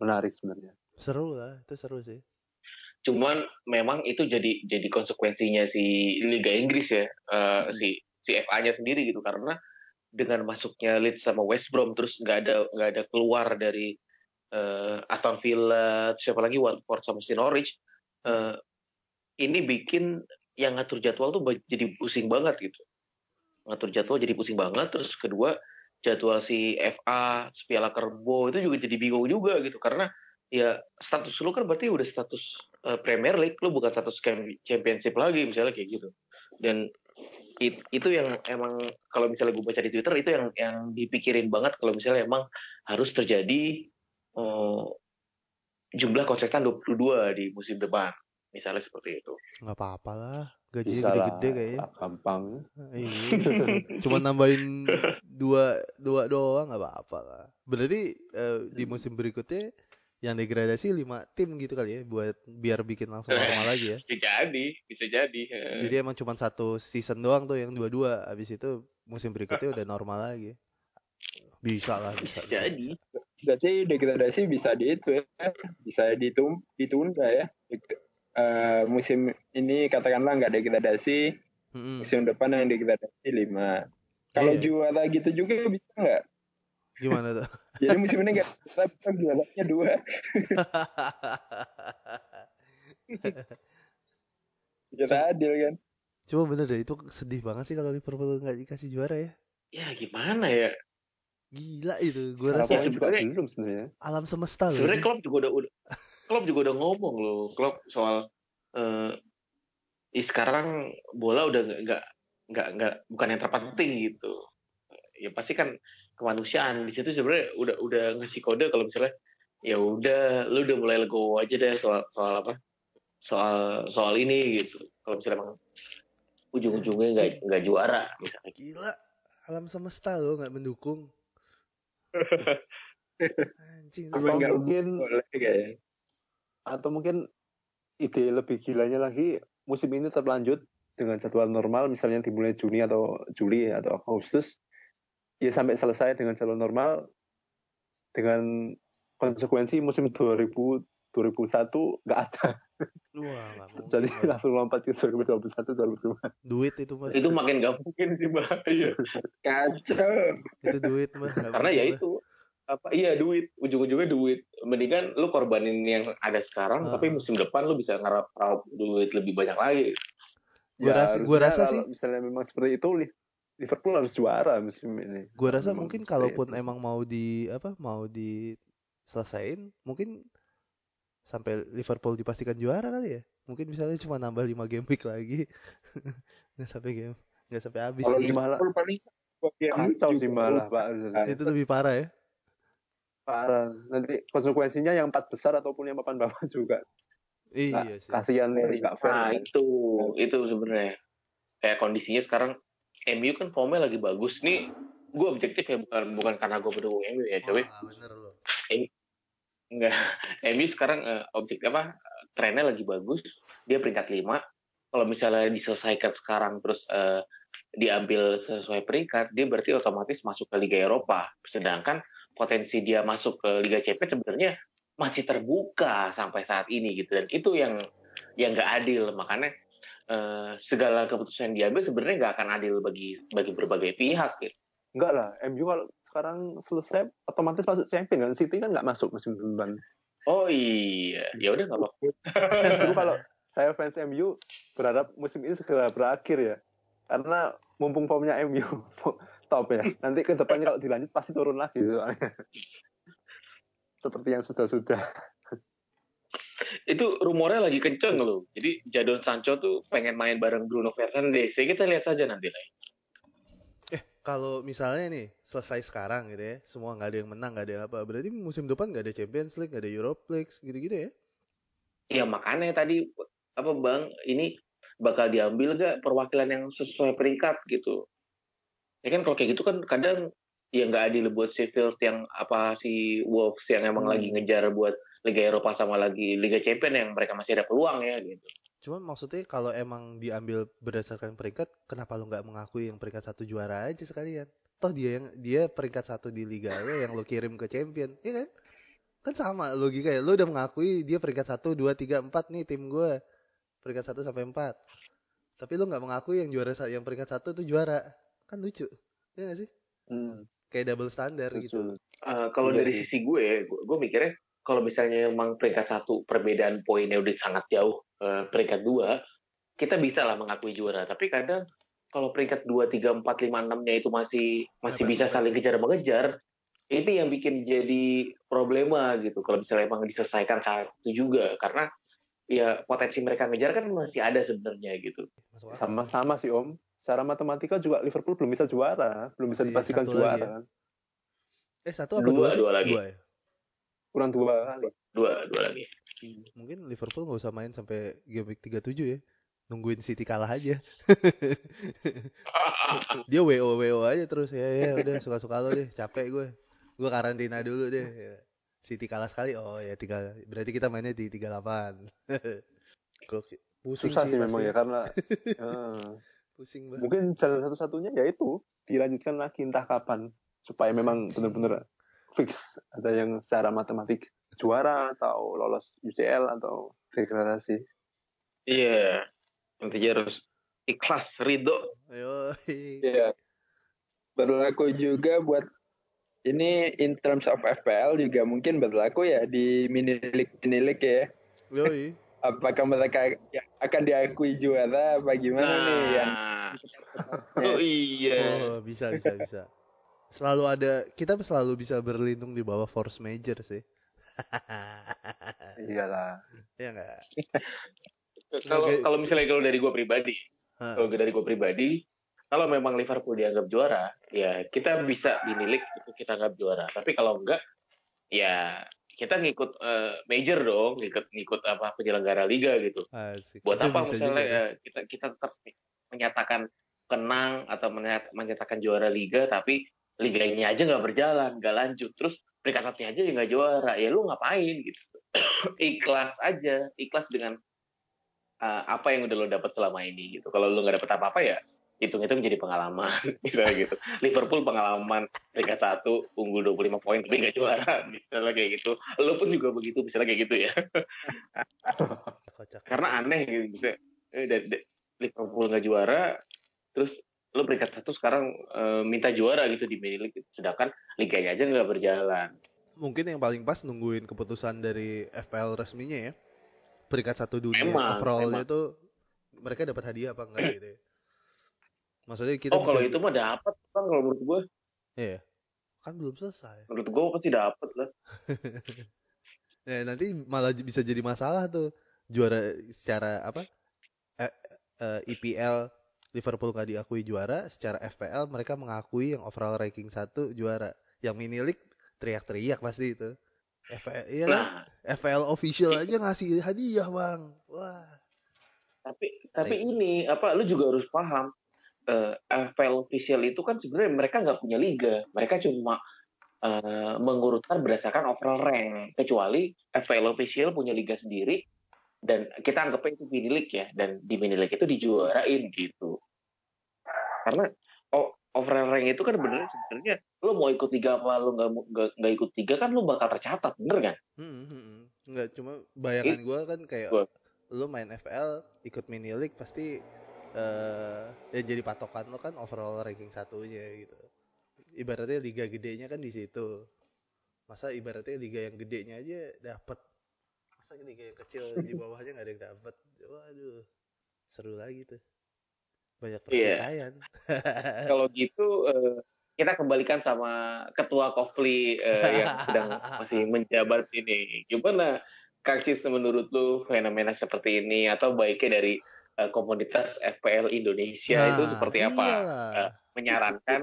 menarik sebenarnya seru lah, itu seru sih. Cuman memang itu jadi jadi konsekuensinya si Liga Inggris ya, eh, si si FA-nya sendiri gitu karena dengan masuknya Leeds sama West Brom terus nggak ada nggak ada keluar dari eh, Aston Villa, siapa lagi Watford sama si Norwich, eh, ini bikin yang ngatur jadwal tuh jadi pusing banget gitu. Ngatur jadwal jadi pusing banget. Terus kedua jadwal si FA, Piala Kerbo itu juga jadi bingung juga gitu karena ya status lu kan berarti udah status eh, Premier League, lu bukan status Championship lagi misalnya kayak gitu. Dan it- itu yang emang kalau misalnya gue baca di Twitter itu yang yang dipikirin banget kalau misalnya emang harus terjadi eh, jumlah konsisten 22 di musim depan. Misalnya seperti itu. nggak apa-apa lah, gajinya lah gede-gede kayaknya. gampang Iya. [LAUGHS] Cuma nambahin dua dua doang nggak apa-apa lah. Berarti eh, di musim berikutnya yang degradasi lima tim gitu kali ya buat biar bikin langsung normal lagi ya. Bisa jadi, bisa jadi. Eh, Jadi emang cuma satu season doang tuh yang dua-dua. Habis itu musim berikutnya udah normal lagi. Bisa lah, bisa. bisa, jadi. bisa. Berarti degradasi bisa di itu ya, bisa ditum, ditunda ya. Eh, musim ini katakanlah nggak degradasi, Mm-mm. musim depan yang degradasi lima. Kalau Iya. juara gitu juga bisa nggak? Gimana tuh? [LAUGHS] Jadi musim ini nggak tapi juaranya dua. [LAUGHS] Kita adil kan? Cuma bener deh, itu sedih banget sih kalau Liverpool nggak dikasih juara ya. Ya gimana ya? Gila itu, gue rasa juga sebenarnya- belum sebenarnya alam semesta loh. Sebenarnya. Klopp juga udah, udah [LAUGHS] Klopp juga udah ngomong loh, Klopp soal eh, Ih, sekarang bola udah nggak nggak nggak bukan yang terpenting gitu. Ya pasti kan kemanusiaan di situ sebenarnya udah udah ngasih kode kalau misalnya ya udah lu udah mulai legowo aja deh soal soal apa soal soal ini gitu. Kalau misalnya emang ujung-ujungnya nggak nggak juara misalnya. Gila, alam semesta lo nggak mendukung. [LAUGHS] Anjing, nggak mungkin boleh kayaknya. Atau mungkin ide lebih gilanya lagi musim ini terlanjut dengan jadwal normal misalnya dimulai Juni atau Juli atau Agustus ya sampai selesai dengan jadwal normal dengan konsekuensi musim 2000 2001 nggak ada Wah, nggak [LAUGHS] mungkin. jadi Bang. langsung lompat ke 2021 2022 duit itu mah. Itu makin gak mungkin sih mbak. Iya. [LAUGHS] Kacau. Itu duit mah. nggak Karena mungkin, ya itu apa iya duit ujung-ujungnya duit mendingan lu korbanin yang ada sekarang Ah. tapi musim depan lu bisa ngarap raup duit lebih banyak lagi Gua rasa- gua harusnya rasa sih- misalnya memang seperti itu Li- Liverpool harus juara musim ini Gue rasa Memang mungkin kalaupun itu. emang mau di apa mau diselesain mungkin sampai Liverpool dipastikan juara kali ya. Mungkin misalnya cuma nambah 5 game week lagi. [LAUGHS] nggak sampai game nggak sampai habis. Kalau Liverpool paling kacau sih malah pak Itu lebih parah ya. Parah. Nanti konsekuensinya yang empat besar ataupun yang papan bawah juga. Iya sih. kasihan nih nggak fair nah itu itu sebenarnya. Kayak kondisinya sekarang MU kan formnya lagi bagus. Nih gue objektif ya bukan bukan karena gue mendukung MU ya loh. enggak. [LAUGHS] MU sekarang eh, objek apa trennya lagi bagus. Dia peringkat 5 kalau misalnya diselesaikan sekarang terus eh, diambil sesuai peringkat dia berarti otomatis masuk ke Liga Eropa. Sedangkan potensi dia masuk ke Liga Champions sebenarnya masih terbuka sampai saat ini gitu. Dan itu yang yang nggak adil. Makanya eh, segala keputusan yang diambil sebenarnya nggak akan adil bagi bagi berbagai pihak gitu. enggak lah. MU kalau sekarang selesai otomatis masuk champion kan. City kan nggak masuk musim depan. Oh iya, ya udah nggak apa-apa. [LAUGHS] Kalau saya fans MU berharap musim ini segera berakhir ya. Karena mumpung formnya MU [LAUGHS] top ya nanti ke depannya kalau dilanjut pasti turun lagi soalnya seperti yang sudah-sudah Itu rumornya lagi kenceng loh. Jadi Jadon Sancho tuh pengen main bareng Bruno Fernandes. Ya kita lihat saja nanti lah. Eh, kalau misalnya nih selesai sekarang gitu ya, semua nggak ada yang menang, nggak ada yang apa, berarti musim depan nggak ada Champions League, nggak ada Europa League, gitu-gitu ya? Ya makanya tadi apa bang ini bakal diambil gak perwakilan yang sesuai peringkat gitu. Ya kan kalau kayak gitu kan kadang ya nggak adil buat Sheffield yang apa si Wolves yang emang Hmm. lagi ngejar buat Liga Eropa sama lagi Liga Champions yang mereka masih ada peluang ya gitu. Cuman maksudnya kalau emang diambil berdasarkan peringkat, kenapa lu nggak mengakui yang peringkat satu juara aja sekalian? Toh dia yang dia peringkat satu di liga lo yang lo kirim ke champion, iya kan? Kan sama logikanya. Lo udah mengakui dia peringkat satu, dua, tiga, empat nih tim gue peringkat satu sampai empat. Tapi lo nggak mengakui yang juara yang peringkat satu tuh juara, kan lucu, ya nggak sih? hmm, Kayak double standar gitu. betul. Eh, kalau Iya dari sisi gue, gue, gue mikirnya kalau misalnya emang peringkat satu perbedaan poinnya udah sangat jauh eh, peringkat dua, kita bisa lah mengakui juara. Tapi kadang kalau peringkat dua, tiga, empat, lima, enamnya itu masih masih Mepet, bisa mepet. saling kejar mengejar, ini yang bikin jadi problema gitu. Kalau misalnya emang diselesaikan saat itu juga, karena ya potensi mereka ngejar kan masih ada sebenarnya gitu. Sama-sama sih om secara matematika juga Liverpool belum bisa juara belum bisa Masih dipastikan juara ya? kan Eh satu apa Dua, dua? dua lagi. Dua ya? kurang dua kali Dua, dua lagi. Mungkin Liverpool nggak usah main sampai game week 37 ya. Nungguin City kalah aja. [LAUGHS] Dia WO WO aja terus ya ya udah suka-suka lo deh, capek gue. Gue karantina dulu deh. Ya. City kalah sekali. Oh ya tiga berarti kita mainnya di 38. Kok [LAUGHS] pusing susah sih, sih memang pasti. ya karena [LAUGHS] eh, Pusing banget. mungkin jalan satu-satunya yaitu dilanjutkan lagi entah kapan supaya memang benar-benar fix ada yang secara matematik juara atau lolos UCL atau degradasi Iya, intinya harus ikhlas, ridho. Ayo. Iya. Berlaku juga buat ini in terms of FPL juga mungkin berlaku ya di mini league mini league ya. Yoi. Apakah mereka ya akan diakui juara apa gimana nih yang Nah, [LAUGHS] oh iya. Oh, bisa bisa bisa. Selalu ada kita selalu bisa berlindung di bawah force major sih. iyalah [LAUGHS] ya enggak? kalau kalau misalnya kalau dari gue pribadi, kalau dari gue pribadi, kalau memang Liverpool dianggap juara, ya kita bisa dinilik itu kita anggap juara. Tapi kalau enggak, ya kita ngikut eh, major dong, ngikut ngikut apa penyelenggara liga gitu. Asik. Buat Itu apa misalnya juga tuh. eh, kita kita tetap menyatakan kenang atau menyat- menyatakan juara liga, tapi liganya aja nggak berjalan, nggak lanjut, terus peringkat satunya aja nggak juara, ya lu ngapain gitu? [CLEARS THROAT] ikhlas aja, ikhlas dengan uh, apa yang udah lo dapat selama ini gitu. Kalau lo nggak dapet apa-apa ya hitung-hitung jadi pengalaman misalnya [LAUGHS] gitu. Liverpool pengalaman peringkat satu unggul 25 poin tapi nggak juara [LAUGHS] misalnya kayak gitu. Lo pun juga begitu misalnya kayak gitu ya. Karena aneh gitu bisa eh, dari, Liverpool nggak juara terus lo peringkat satu sekarang eh, minta juara gitu di Premier League sedangkan liganya aja nggak berjalan. Mungkin yang paling pas nungguin keputusan dari FPL resminya ya. Peringkat satu dunia overallnya itu mereka dapat hadiah apa enggak gitu ya. Maksudnya kita Oh kalau bisa itu mah dapat kan kalau menurut gue, Iya. Kan belum selesai. menurut gue pasti dapat lah. [LAUGHS] Ya, nanti malah bisa jadi masalah tuh. Juara secara apa? Eh, eh, EPL Liverpool nggak diakui juara secara FPL mereka mengakui yang overall ranking satu juara. Yang mini league teriak-teriak pasti itu. FPL iya kan? Nah, FPL official aja ngasih hadiah bang. Wah. Tapi tapi ini apa lu juga harus paham eh FPL official itu kan sebenarnya mereka nggak punya liga. Mereka cuma eh, mengurutkan berdasarkan overall rank. Kecuali FPL official punya liga sendiri dan kita anggapnya itu mini league ya dan di mini league itu dijuarain gitu. Karena overall rank itu kan benernya sebenarnya lu mau ikut liga apa lu nggak nggak ikut liga kan lu bakal tercatat bener kan Hmm, hmm, hmm. nggak cuma bayangan gue kan kayak Gua- lu main FPL ikut mini league pasti eh ya jadi patokan lo kan overall ranking satunya gitu. Ibaratnya liga gedenya kan di situ. Masa ibaratnya liga yang gedenya aja dapet. Masa liga yang kecil di [LAUGHS] bawahnya nggak ada yang dapet? Waduh seru lagi tuh. Banyak Iya. pertikaian [LAUGHS] kalau gitu eh, kita kembalikan sama ketua Kofli eh, yang sedang masih menjabat ini. Gimana Kang Cis menurut lu fenomena seperti ini? Atau baiknya dari eh, komunitas FPL Indonesia itu Nah, seperti apa? iyalah. Eh, menyarankan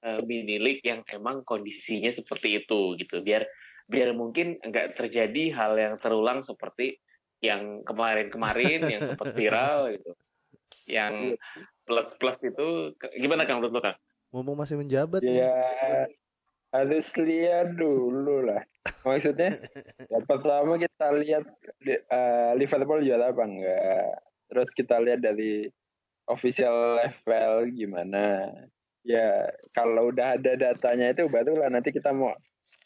eh, mini league yang emang kondisinya seperti itu gitu. Biar biar mungkin nggak terjadi hal yang terulang seperti yang kemarin-kemarin yang sempat viral gitu. Yang plus-plus itu ke- gimana Kang menurut lu Kang? mumpung masih menjabat Ya nih. harus lihat dulu lah. Maksudnya [LAUGHS] ya pertama kita lihat eh, Liverpool juara apa enggak. Terus kita lihat dari official FPL gimana. Ya kalau udah ada datanya itu barulah nanti kita mau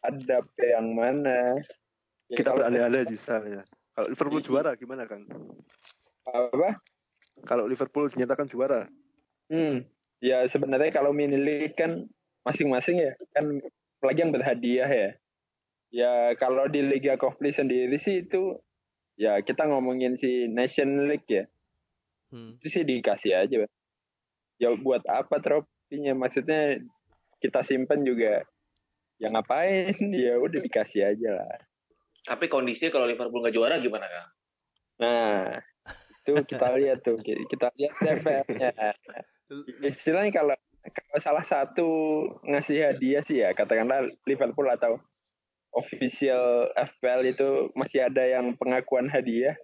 adapt yang mana. Ya, Kita berandai-andai bisa ya. Kalau Liverpool Iya. juara gimana Kang? apa? Kalau Liverpool dinyatakan juara, Hmm. Ya sebenarnya kalau mini league kan masing-masing ya kan lagi yang berhadiah ya. Ya kalau di Liga Kofli sendiri sih itu ya kita ngomongin si Nation League ya. Hmm. Itu sih dikasih aja. Bang. Ya buat apa trofinya? Maksudnya kita simpen juga ya ngapain? [LAUGHS] Ya udah dikasih aja lah. Tapi kondisinya kalau Liverpool nggak juara gimana Kang? Nah, itu kita lihat tuh. Kita lihat levelnya. istilahnya kalau kalau salah satu ngasih hadiah sih ya katakanlah Liverpool atau official FPL itu masih ada yang pengakuan hadiah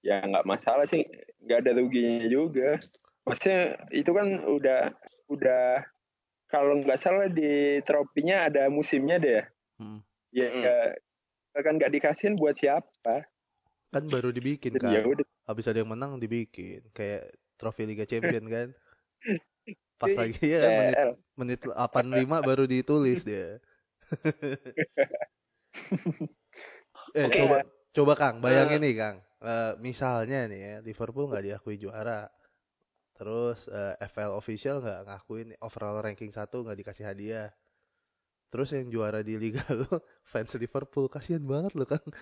ya nggak masalah sih. Nggak ada ruginya juga. Maksudnya itu kan udah udah kalau nggak salah di tropinya ada musimnya deh Hmm. ya, Hmm. ya kan nggak dikasihin buat siapa. Kan baru dibikin Jadi ya kan udah. Habis ada yang menang dibikin. Kayak trofi Liga [LAUGHS] Champion kan? Pas Iya, lagi ya menit CL. menit 85 baru ditulis dia. [LAUGHS] Eh Oke. coba coba Kang. Bayangin nih Kang Eh, misalnya nih ya Liverpool nggak diakui juara terus eh, FPL official nggak ngakuin overall ranking satu nggak dikasih hadiah terus yang juara di liga [LAUGHS] lo fans Liverpool kasihan banget lo Kang [LAUGHS]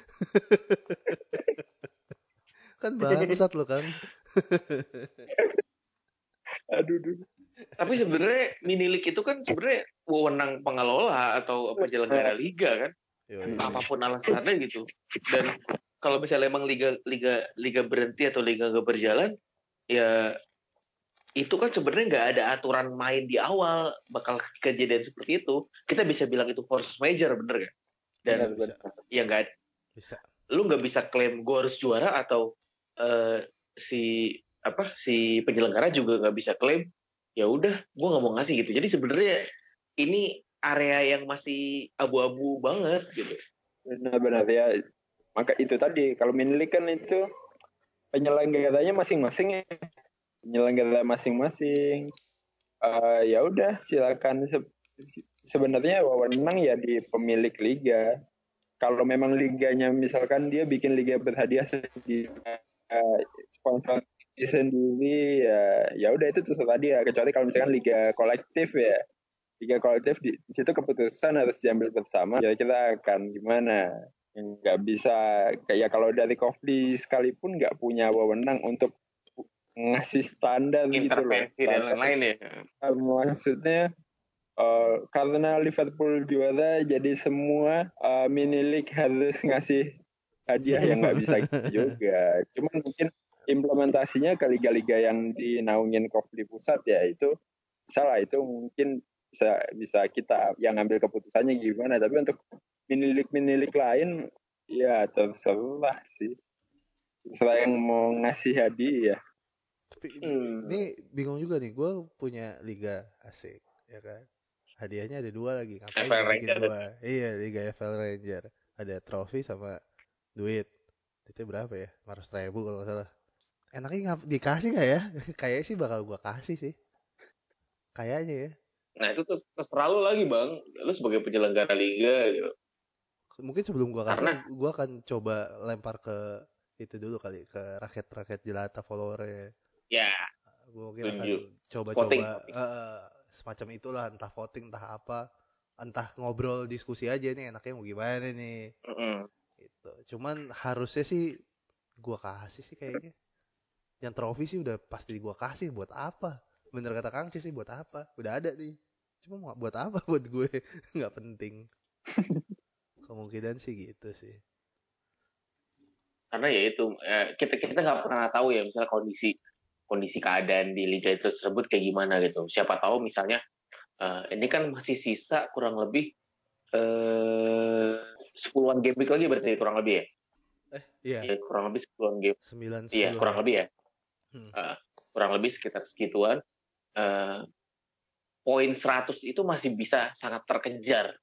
kan bangsat lo Kang [LAUGHS] aduh aduh. Tapi sebenarnya mini league itu kan sebenarnya wewenang pengelola atau penyelenggara liga kan. Yoi. Apa pun alasannya gitu. Dan kalau misalnya emang liga liga liga berhenti atau liga gak berjalan ya itu kan sebenarnya nggak ada aturan main di awal bakal kejadian seperti itu. Kita bisa bilang itu force major bener gak dan bisa, ya nggak bisa. lu nggak bisa klaim gue harus juara atau eh, si apa si penyelenggara juga nggak bisa klaim ya udah gue nggak mau ngasih gitu. Jadi sebenarnya ini area yang masih abu-abu banget gitu. Benar-benar ya. Maka itu tadi kalau mini league kan itu penyelenggaranya masing-masing ya. Penyelenggara masing-masing. Eh, ya udah silakan Se- sebenarnya wewenang ya di pemilik liga. Kalau memang liganya misalkan dia bikin liga berhadiah sendiri eh, sponsor sendiri ya ya udah itu terserah dia kecuali kalau misalkan liga kolektif ya liga kolektif di, situ keputusan harus diambil bersama kira-kira akan gimana nggak bisa kayak kalau dari Kofli sekalipun nggak punya wewenang untuk ngasih standar gitu loh. Intervensi dan lain-lain ya. Uh, maksudnya uh, karena Liverpool juara jadi semua uh, mini league harus ngasih hadiah yang nggak bisa gitu [LAUGHS] juga. Cuman mungkin implementasinya ke liga-liga yang dinaungin Kofli pusat ya itu salah. Itu mungkin bisa bisa kita yang ngambil keputusannya gimana. Tapi untuk mini league mini league lain ya terserah sih terserah yang mau ngasih hadiah Tapi Hmm. ini bingung juga nih, gue punya liga asik, ya kan? Hadiahnya ada dua lagi, ngapain FL bikin Ranger. dua? Iya, liga FL Ranger. Ada trofi sama duit. Itu berapa ya? 500 ribu kalau nggak salah. Enaknya ngap dikasih nggak ya? [LAUGHS] Kayaknya sih bakal gua kasih sih. Kayaknya ya. nah itu tuh terserah lu lagi bang lu sebagai penyelenggara liga gitu Mungkin sebelum gua kasih, Karena- gua akan coba lempar ke itu dulu kali, ke rakyat-rakyat jelata followernya. ya. Gue mungkin akan coba-coba eh, semacam itulah entah voting entah apa entah ngobrol diskusi aja nih enaknya mau gimana nih. Mm-mm. gitu. Cuman harusnya sih gua kasih sih kayaknya. Yang trofi sih udah pasti gua kasih buat apa? Bener kata Kang Cis sih buat apa? Udah ada nih. Cuma mau buat apa [LAUGHS] buat gue? Nggak penting [LAUGHS] kemungkinan sih gitu sih. Karena ya itu eh, kita kita nggak pernah tahu ya misalnya kondisi kondisi keadaan di liga itu tersebut kayak gimana gitu. Siapa tahu misalnya eh, ini kan masih sisa kurang lebih eh sepuluhan game week lagi berarti kurang lebih ya? Eh iya. Ya, kurang lebih sepuluhan game. Sembilan iya kurang lebih ya? Hmm. Eh, kurang lebih sekitar segituan. Eh, poin 100 itu masih bisa sangat terkejar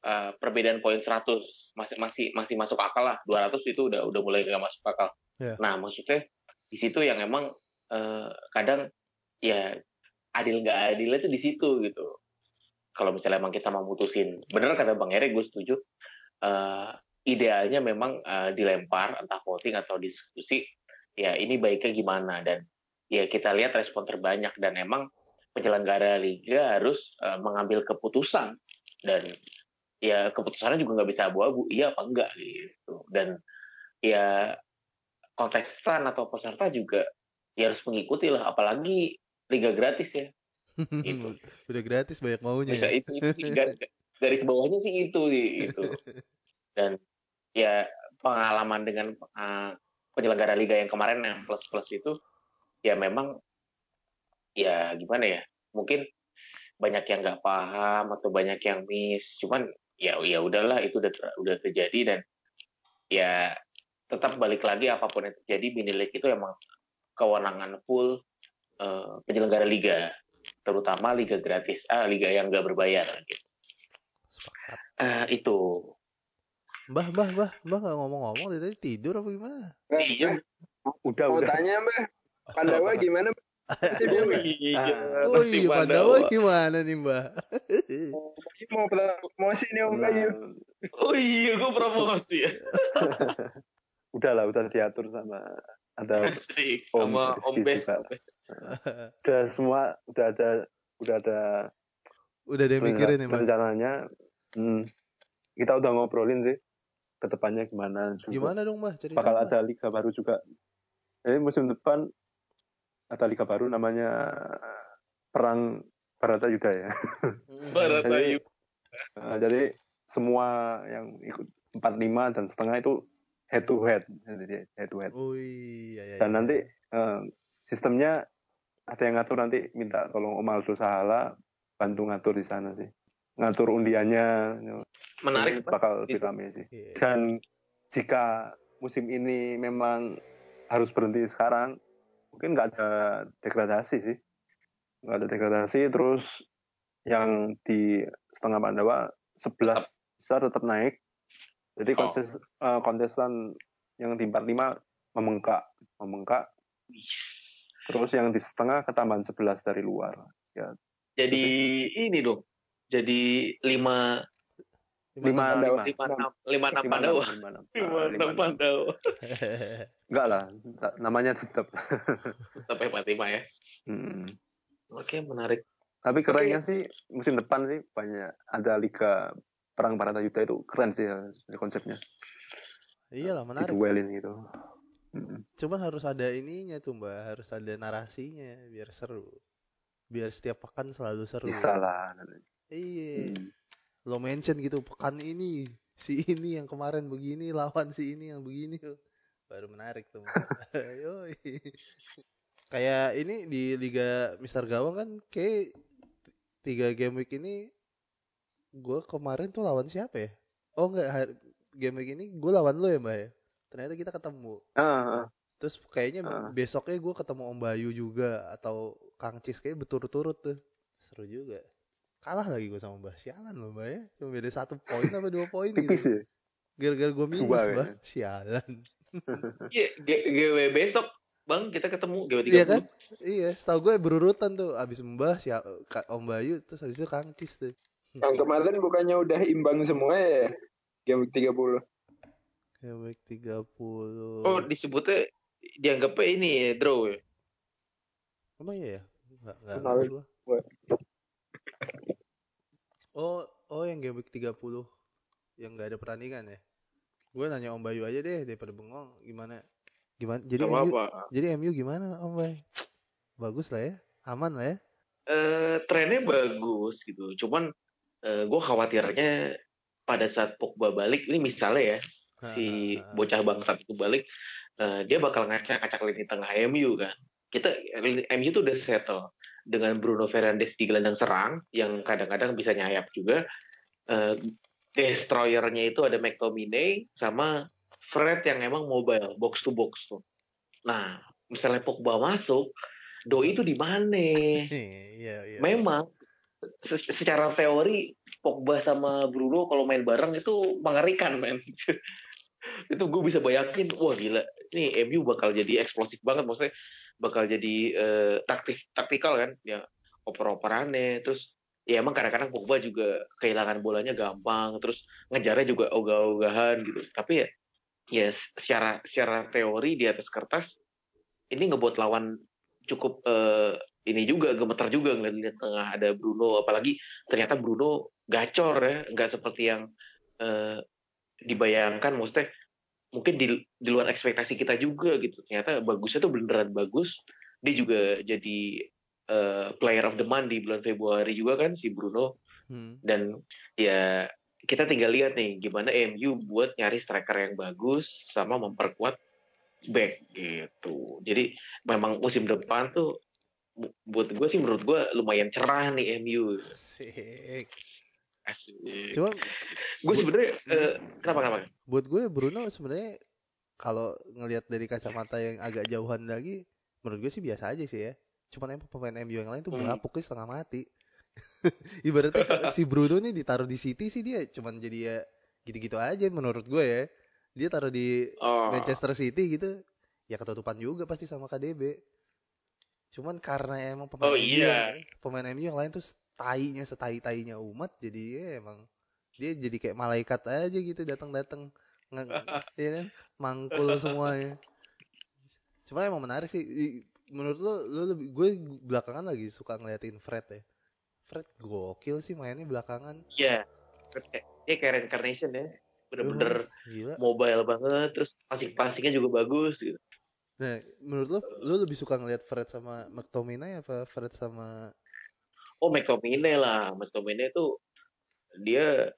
Eh, perbedaan poin 100 masih masih masih masuk akal lah. 200 itu udah udah mulai nggak masuk akal. Iya. nah maksudnya di situ yang emang eh, kadang ya adil nggak adilnya itu di situ gitu. Kalau misalnya emang kita mau mutusin bener kata bang Ere gue setuju. Eh, idealnya memang eh, dilempar entah voting atau diskusi ya ini baiknya gimana. Dan ya kita lihat respon terbanyak. Dan emang penyelenggara liga harus eh, mengambil keputusan. Dan ya keputusannya juga nggak bisa abu-abu iya apa enggak gitu. Dan ya kontestan atau peserta juga ya harus mengikuti lah apalagi liga gratis ya. Gitu. [LAUGHS] udah gratis banyak maunya bisa ya. itu, itu garis, garis bawahnya sih itu itu. [LAUGHS] Dan ya pengalaman dengan uh, penyelenggara liga yang kemarin yang plus plus itu ya memang ya gimana ya mungkin banyak yang nggak paham atau banyak yang miss. Cuman ya ya udahlah itu udah udah terjadi dan ya tetap balik lagi apa pun yang terjadi mini league itu emang kewenangan full eh, penyelenggara liga terutama liga gratis ah liga yang nggak berbayar gitu Sepakat. Eh, itu Mbah, mbah, mbah, mbah nggak ngomong-ngomong dari tadi tidur apa gimana? iya Udah, mau udah. tanya mbak [LAUGHS] Pandawa gimana Mbak? Oh belum, Mbak? iya Oh iya, Pandawa. Gimana nih mbah? mau promosi [LAUGHS] nih om Bayu oh iya gue promosi ya udah lah, udah diatur sama ada [LAUGHS] Asik. Om sama Om Bes udah semua udah ada udah ada Udah deh mikirin nih mbah. rencananya. Hmm, kita udah ngobrolin sih ke depannya gimana. juga. Gimana dong? Cerita. Bakal ada liga baru juga. Jadi musim depan ada liga baru namanya Perang Baratayuda ya. [LAUGHS] Barat Jadi- Ayu Nah, jadi semua yang ikut 45 dan setengah itu head to head jadi head to head Oh iya iya. dan iya. nanti eh, sistemnya ada yang ngatur nanti minta tolong Om Aldo Sahala bantu ngatur di sana sih ngatur undiannya Menarik, Pak. bakal rame sih Iya. dan jika musim ini memang harus berhenti sekarang mungkin nggak ada degradasi sih nggak ada degradasi terus yang di setengah Pandawa 11 besar tetap naik jadi Oh. kontes, eh, kontestan yang di 45 membengkak membengkak terus yang di setengah ketambahan 11 dari luar Jadi ini dong. Jadi lima lima lima lima enam lima enam Pandawa. lima enam. Pandawa. enggak lah namanya tetap Tetap hebat lima ya. Hmm. Oke menarik. Tapi kerennya sih musim depan sih banyak ada liga perang para yuda itu keren sih ya, konsepnya. Iyalah menarik. Diduelin gitu. Mm. Cuman harus ada ininya tuh mbak, harus ada narasinya biar seru. Biar setiap pekan selalu seru. Bisa lah. Iya. Hmm. Lo mention gitu pekan ini si ini yang kemarin begini lawan si ini yang begini baru menarik tuh. [LAUGHS] Kayak ini di Liga Mister Gawang kan kayak tiga game week ini gue kemarin tuh lawan siapa ya? Oh enggak, game week ini gue lawan lo ya mbak ya? Ternyata kita ketemu. Ah. Terus kayaknya Ah. besoknya gue ketemu Om Bayu juga atau Kang Cis kayak berturut-turut tuh. Seru juga. Kalah lagi gue sama Mbah. Sialan loh Mbak ya. Cuma beda satu poin apa dua poin tipis gitu. ya. Gara-gara gue minus Mbah. kayaknya. Sialan. [LAUGHS] Iya, GW besok Bang kita ketemu GW 30. Iya kan? Iya, setahu gue berurutan tuh. Abis Mbah, si Om Bayu, terus habis itu Kang Cis tuh. Yang [LAUGHS] kemarin bukannya udah imbang semua ya? Game week 30. Game week 30. Oh, disebutnya dianggapnya ini ya, draw ya. Emang iya ya? Enggak, enggak Kenal. ngerti gua. Gua. Oh, oh yang game week 30 yang enggak ada pertandingan ya. Gue nanya Om Bayu aja deh daripada bengong gimana gimana jadi Gak MU apa-apa. jadi MU gimana Om Bay? Bagus lah ya. Aman lah ya. Eh, trennya bagus gitu. Cuman eh, gue khawatirnya pada saat Pogba balik, ini misalnya ya, si Ha, ha, ha. bocah bangsat itu balik, eh, dia bakal ngacak-ngacak lini tengah MU kan. Kita MU tuh udah settle dengan Bruno Fernandes di gelandang serang yang kadang-kadang bisa nyayap juga. Eh, destroyernya itu ada McTominay sama Fred yang emang mobile box to box tuh. Nah, misalnya Pogba masuk, Doi itu di mana? [LAUGHS] Iya, iya. Memang se- secara teori Pogba sama Bruno kalau main bareng itu mengerikan men. [LAUGHS] itu gue bisa bayangin, wah gila, ini MU bakal jadi eksplosif banget, maksudnya bakal jadi eh, taktik taktikal kan, ya oper-operannya, terus ya emang kadang-kadang Pogba juga kehilangan bolanya gampang, terus ngejarnya juga ogah-ogahan gitu. Tapi ya, ya secara secara teori di atas kertas ini ngebuat lawan cukup eh, ini juga gemeter juga ngeliat tengah ada Bruno. Apalagi ternyata Bruno gacor ya nggak seperti yang eh, dibayangkan. Maksudnya mungkin di, di luar ekspektasi kita juga gitu ternyata bagusnya tuh beneran bagus dia juga jadi eh, player of the month di bulan Februari juga kan si Bruno Hmm. dan ya kita tinggal lihat nih gimana MU buat nyari striker yang bagus sama memperkuat back gitu. Jadi memang musim depan tuh bu- buat gue sih menurut gue lumayan cerah nih MU. Asik. Asik. Cuma Gue sebenarnya eh, kenapa kenapa? buat gue Bruno sebenarnya kalau ngelihat dari kacamata yang agak jauhan lagi menurut gue sih biasa aja sih ya cuman emang pemain MU yang lain tuh Hmm. berapuknya setengah mati [LAUGHS] ibaratnya si Bruno nih ditaruh di City sih dia cuman jadi ya gitu-gitu aja menurut gue ya dia taruh di Oh, Manchester City gitu ya ketutupan juga pasti sama KDB cuman karena emang pemain Oh, MU iya. pemain MU yang lain tuh tainya setai tainya umat jadi ya emang dia jadi kayak malaikat aja gitu datang-datang. [LAUGHS] Ya kan? Mangkul semuanya. Cuma emang menarik sih. Menurut lo lo lebih gue belakangan lagi suka ngeliatin Fred ya. Fred gokil sih mainnya belakangan. Iya. Dia kayak reincarnation ya. Bener-bener gila. mobile banget, terus passing-passingnya juga bagus gitu. nah menurut lo lo lebih suka ngeliat Fred sama McTominay apa Fred sama Oh McTominay lah, McTominay tuh dia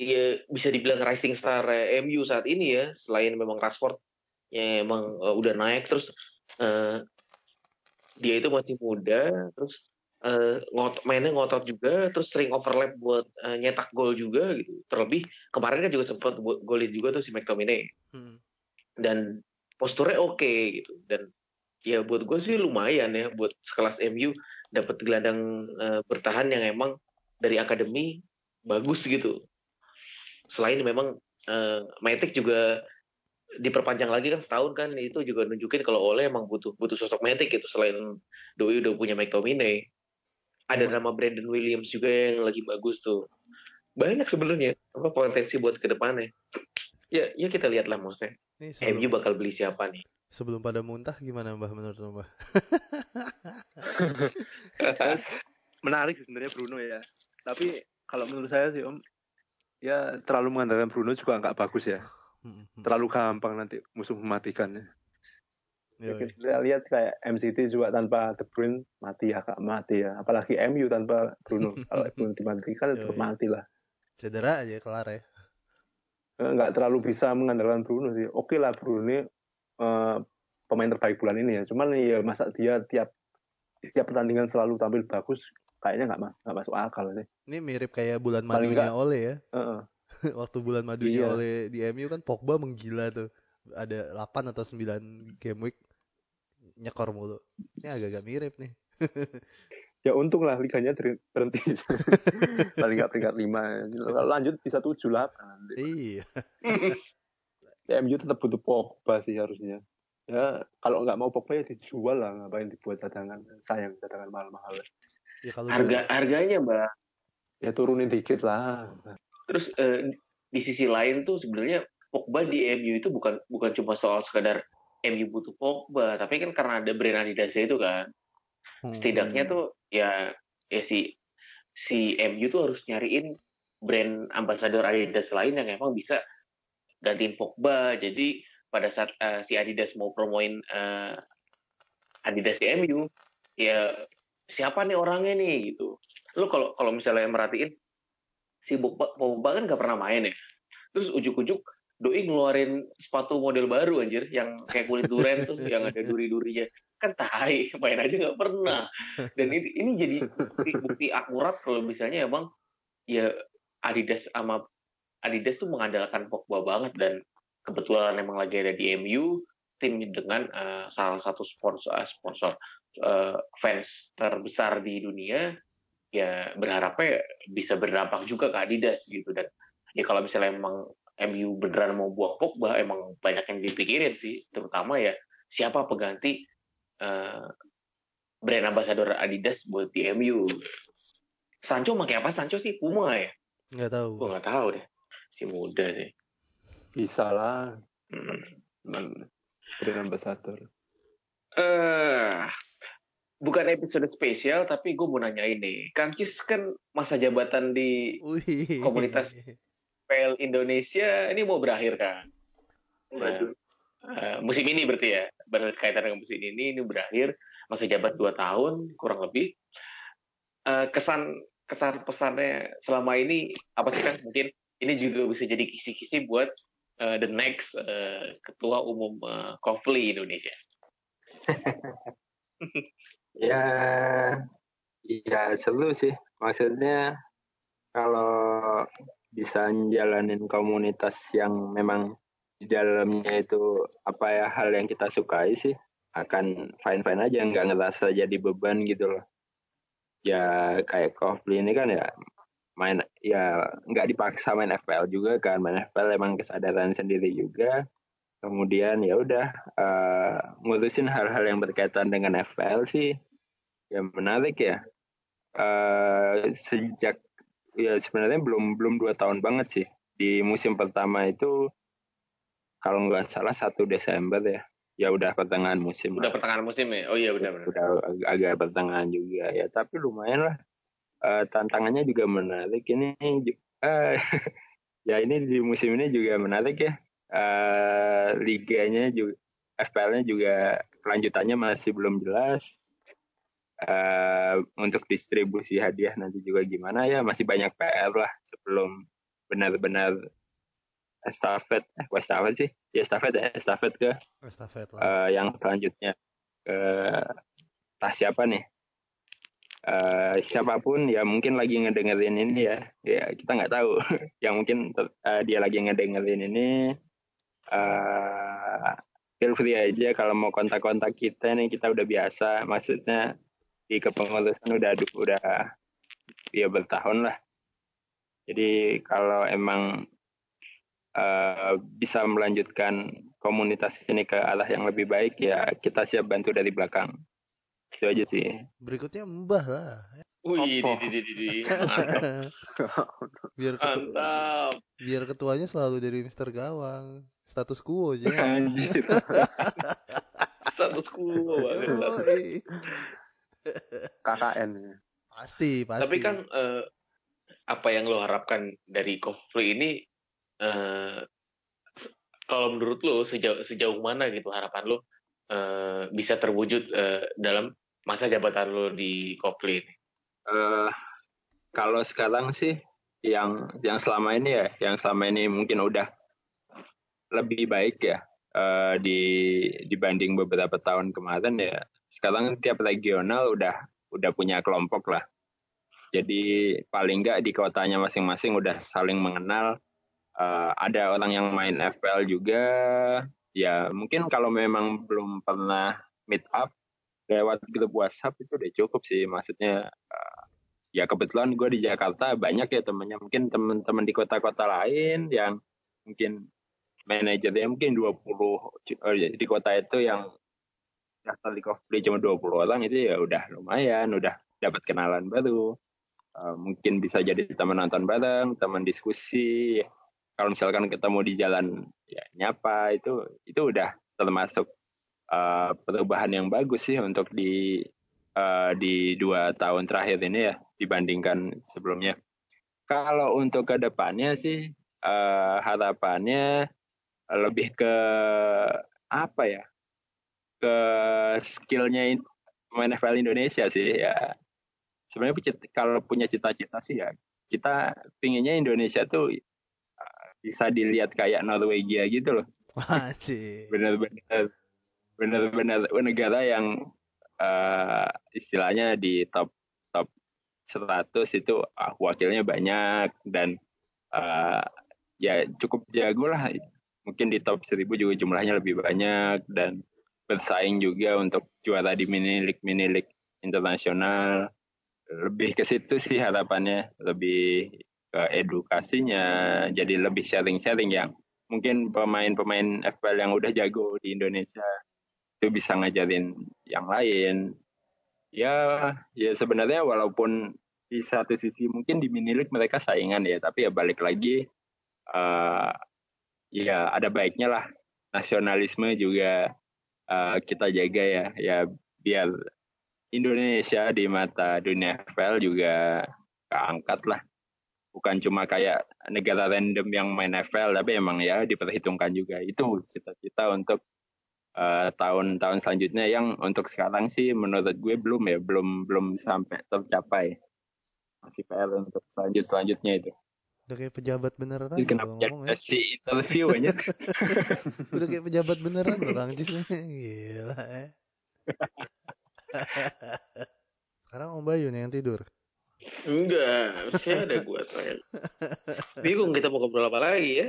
ya bisa dibilang rising star eh, MU saat ini ya. Selain memang Rashford ya emang eh, udah naik terus eh, dia itu masih muda terus eh, ngot mainnya ngotot juga terus sering overlap buat eh, nyetak gol juga gitu. Terlebih kemarin kan juga sempat golin juga tuh si McTominay Hmm. dan posturnya oke gitu. Dan ya buat gue sih lumayan ya buat sekelas MU dapat gelandang eh, bertahan yang emang dari akademi bagus gitu. Selain memang eh, Matic juga diperpanjang lagi kan setahun kan itu juga nunjukin kalau Ole emang butuh butuh sosok Matic gitu selain Doi udah punya McTominay. Ada Emang. nama Brandon Williams juga yang lagi bagus tuh. Banyak sebenarnya apa potensi buat ke depannya ya ya kita lihat lah maksudnya MU bakal beli siapa nih sebelum pada muntah gimana Mbah menurut Mbah? [LAUGHS] menarik sebenarnya Bruno ya. Tapi kalau menurut saya sih Om, ya terlalu mengandalkan Bruno juga nggak bagus ya. Hmm, hmm. Terlalu gampang nanti musuh mematikan. Ya. Kita lihat kayak MCT juga tanpa De Bruyne mati ya kak mati ya. Apalagi MU tanpa Bruno. [LAUGHS] kalau Bruno dimatikan tetap Yoi. mati lah. Cedera aja kelar ya. Eh, nggak terlalu bisa mengandalkan Bruno sih. Oke lah Bruno eh, pemain terbaik bulan ini ya. Cuman ya masa dia tiap tiap pertandingan selalu tampil bagus, kayaknya nggak mas nggak masuk akal sih. Ini mirip kayak bulan madunya nggak- Ole ya. Heeh. [LAUGHS] Waktu bulan madunya Iya. Ole di MU kan Pogba menggila tuh. Ada 8 atau 9 game week nyekor mulu. Ini agak-agak mirip nih. [LAUGHS] Ya untung lah liganya berhenti. [LAUGHS] Paling nggak peringkat lima. Kalau lanjut bisa tujuh lah. Iya. Ya, MU tetap butuh Pogba sih harusnya. Ya kalau nggak mau Pogba ya dijual lah. Ngapain dibuat cadangan? Sayang cadangan mahal-mahal. Ya kalau harga harganya mbak Ya turunin dikit lah. terus eh, di sisi lain tuh sebenarnya Pogba di MU itu bukan bukan cuma soal sekadar MU butuh Pogba tapi kan karena ada brand Adidas itu kan Hmm. setidaknya tuh ya ya si si MU tuh harus nyariin brand ambassador Adidas lain yang emang bisa gantiin Pogba. Jadi pada saat eh, si Adidas mau promoin eh, Adidas di MU ya siapa nih orangnya nih gitu. Lu kalau kalau misalnya merhatiin si Pogba, Pogba kan gak pernah main ya. Terus ujuk-ujuk Doi ngeluarin sepatu model baru anjir yang kayak kulit duren tuh [LAUGHS] yang ada duri-durinya. Kan tai main aja nggak pernah. Dan ini ini jadi bukti, bukti akurat kalau misalnya emang ya Adidas sama Adidas tuh mengandalkan Pogba banget dan kebetulan emang lagi ada di MU tim dengan eh, salah satu sponsor eh, sponsor eh, fans terbesar di dunia ya berharapnya bisa berdampak juga ke Adidas gitu. Dan ya kalau misalnya emang MU beneran mau buang Pogba emang banyak yang dipikirin sih. Terutama ya siapa pengganti eh, brand ambassador Adidas buat di MU Sancho pakai apa? Sancho sih Puma ya? Nggak tahu. gue nggak tahu deh si muda sih Bisa lah. Hmm. Ambassador. eh bukan episode spesial tapi gue mau nanya ini Kang Cis kan masa jabatan di Wih. Komunitas. PL Indonesia ini mau berakhir kan Nah, eh, musim ini berarti ya berkaitan dengan musim ini ini berakhir masa jabat dua tahun kurang lebih Eh, kesan kesan pesannya selama ini apa sih kan mungkin ini juga bisa jadi kisi-kisi buat eh, the next eh, ketua umum eh, Kofli Indonesia [LAUGHS] Ya, ya seru sih. Maksudnya kalau bisa jalanin komunitas yang memang di dalamnya itu apa ya hal yang kita sukai sih akan fine fine aja nggak ngerasa jadi beban gitu loh ya kayak Kofli ini kan ya main ya nggak dipaksa main FPL juga kan. Main FPL emang kesadaran sendiri juga. Kemudian ya udah eh, ngurusin hal-hal yang berkaitan dengan FPL sih ya menarik ya. Eh, sejak ya sebenarnya belum belum dua tahun banget sih. Di musim pertama itu kalau nggak salah satu Desember ya. Ya udah pertengahan musim udah lah. pertengahan musim ya? Oh iya benar-benar. Udah ag- agak pertengahan juga ya. Tapi lumayan lah Eh, tantangannya juga menarik ini eh, [LAUGHS] ya ini di musim ini juga menarik ya. Eh, liganya juga FPL-nya juga kelanjutannya masih belum jelas. Eh, untuk distribusi hadiah nanti juga gimana ya masih banyak PR lah sebelum benar-benar estafet eh kok estafet sih? Ya estafet ya estafet ke Estafet lah. eh, yang selanjutnya ke tas siapa nih Eh, siapa pun ya mungkin lagi ngedengerin ini ya. Ya kita nggak tahu. [LAUGHS] Yang mungkin eh, dia lagi ngedengerin ini. Eh feel free aja kalau mau kontak-kontak kita nih kita udah biasa. Maksudnya di kepengurusan udah udah ya bertahun lah. Jadi kalau emang eh, bisa melanjutkan komunitas ini ke arah yang lebih baik ya kita siap bantu dari belakang itu aja sih Berikutnya Mbah lah. Wih, di, Apa? di, di, di, di. [LAUGHS] Mantap. biar ketu- Mantap. biar ketuanya selalu dari Mister Gawang. Status quo aja. anjir [LAUGHS] Status quo banget. KKN. Pasti, pasti. Tapi kan eh, apa yang lo harapkan dari Kofli ini eh, se- kalau menurut lo sejauh sejauh mana gitu harapan lo eh, bisa terwujud eh, dalam masa jabatan lo di Kofli ini? Eh, kalau sekarang sih yang yang selama ini ya, yang selama ini mungkin udah lebih baik ya eh, di dibanding beberapa tahun kemarin ya. Sekarang tiap regional udah udah punya kelompok lah. Jadi paling nggak di kotanya masing-masing udah saling mengenal. Eh, ada orang yang main FPL juga. Ya mungkin kalau memang belum pernah meet up lewat grup WhatsApp itu udah cukup sih. Maksudnya ya kebetulan gue di Jakarta banyak ya temennya. Mungkin teman-teman di kota-kota lain yang mungkin manajernya mungkin 20 cu- oh ya, di kota itu yang daftar di Coffee cuma 20 orang itu ya udah lumayan udah dapat kenalan baru. Eh, mungkin bisa jadi teman nonton bareng teman diskusi. Kalau misalkan ketemu di jalan ya nyapa itu itu udah termasuk eh, perubahan yang bagus sih untuk di eh, di dua tahun terakhir ini ya dibandingkan sebelumnya. Kalau untuk ke depannya sih eh, harapannya lebih ke apa ya? Ke skillnya in- pemain FPL Indonesia sih ya. Sebenarnya kalau punya cita-cita sih ya kita pinginnya Indonesia tuh bisa dilihat kayak Norwegia gitu loh Wajib. Benar-benar negara yang eh, istilahnya di top top 100 itu ah, wakilnya banyak dan eh, ya cukup jago lah. Mungkin di top 1000 juga jumlahnya lebih banyak dan bersaing juga untuk juara di mini league mini league internasional. Lebih ke situ sih harapannya lebih ke edukasinya jadi lebih sharing-sharing yang mungkin pemain-pemain FPL yang udah jago di Indonesia itu bisa ngajarin yang lain. Ya, ya sebenarnya walaupun di satu sisi mungkin di mini league mereka saingan ya, tapi ya balik lagi eh ya ada baiknya lah. Nasionalisme juga eh, kita jaga ya, ya biar Indonesia di mata dunia FPL juga keangkat lah. Bukan cuma kayak negara random yang main FPL tapi emang ya diperhitungkan juga. Itu cita-cita untuk eh, tahun-tahun selanjutnya yang untuk sekarang sih menurut gue belum ya belum belum sampai tercapai masih PR untuk selanjut selanjutnya itu Udah kayak pejabat beneran Jadi kenapa ngomong ya. si interview aja [LAUGHS] [LAUGHS] Udah kayak pejabat beneran loh Kang Cis. Gila ya. [LAUGHS] Sekarang Om Bayu nih yang tidur. Enggak, saya ada gua terakhir. Bingung kita mau ngobrol apa lagi ya?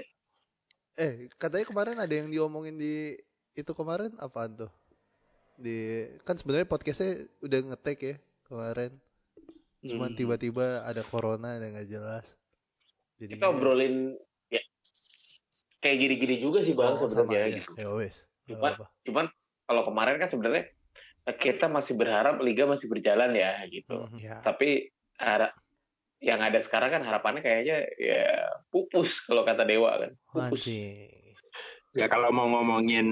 Eh, katanya kemarin ada yang diomongin di itu kemarin apaan tuh? Di kan sebenarnya podcastnya udah ngetek ya kemarin. Cuman Hmm. tiba-tiba ada corona dan nggak jelas. Jadi kita obrolin ya kayak gini-gini juga sih bang oh, sama sebenarnya gitu. Ya wes. Cuman-. Cuman kalau kemarin kan sebenarnya kita masih berharap liga masih berjalan ya gitu. Mhm, Ya. Tapi harap yang ada sekarang kan harapannya kayaknya ya pupus kalau kata Dewa kan. Pupus. Anjing. Ya kalau mau ngomongin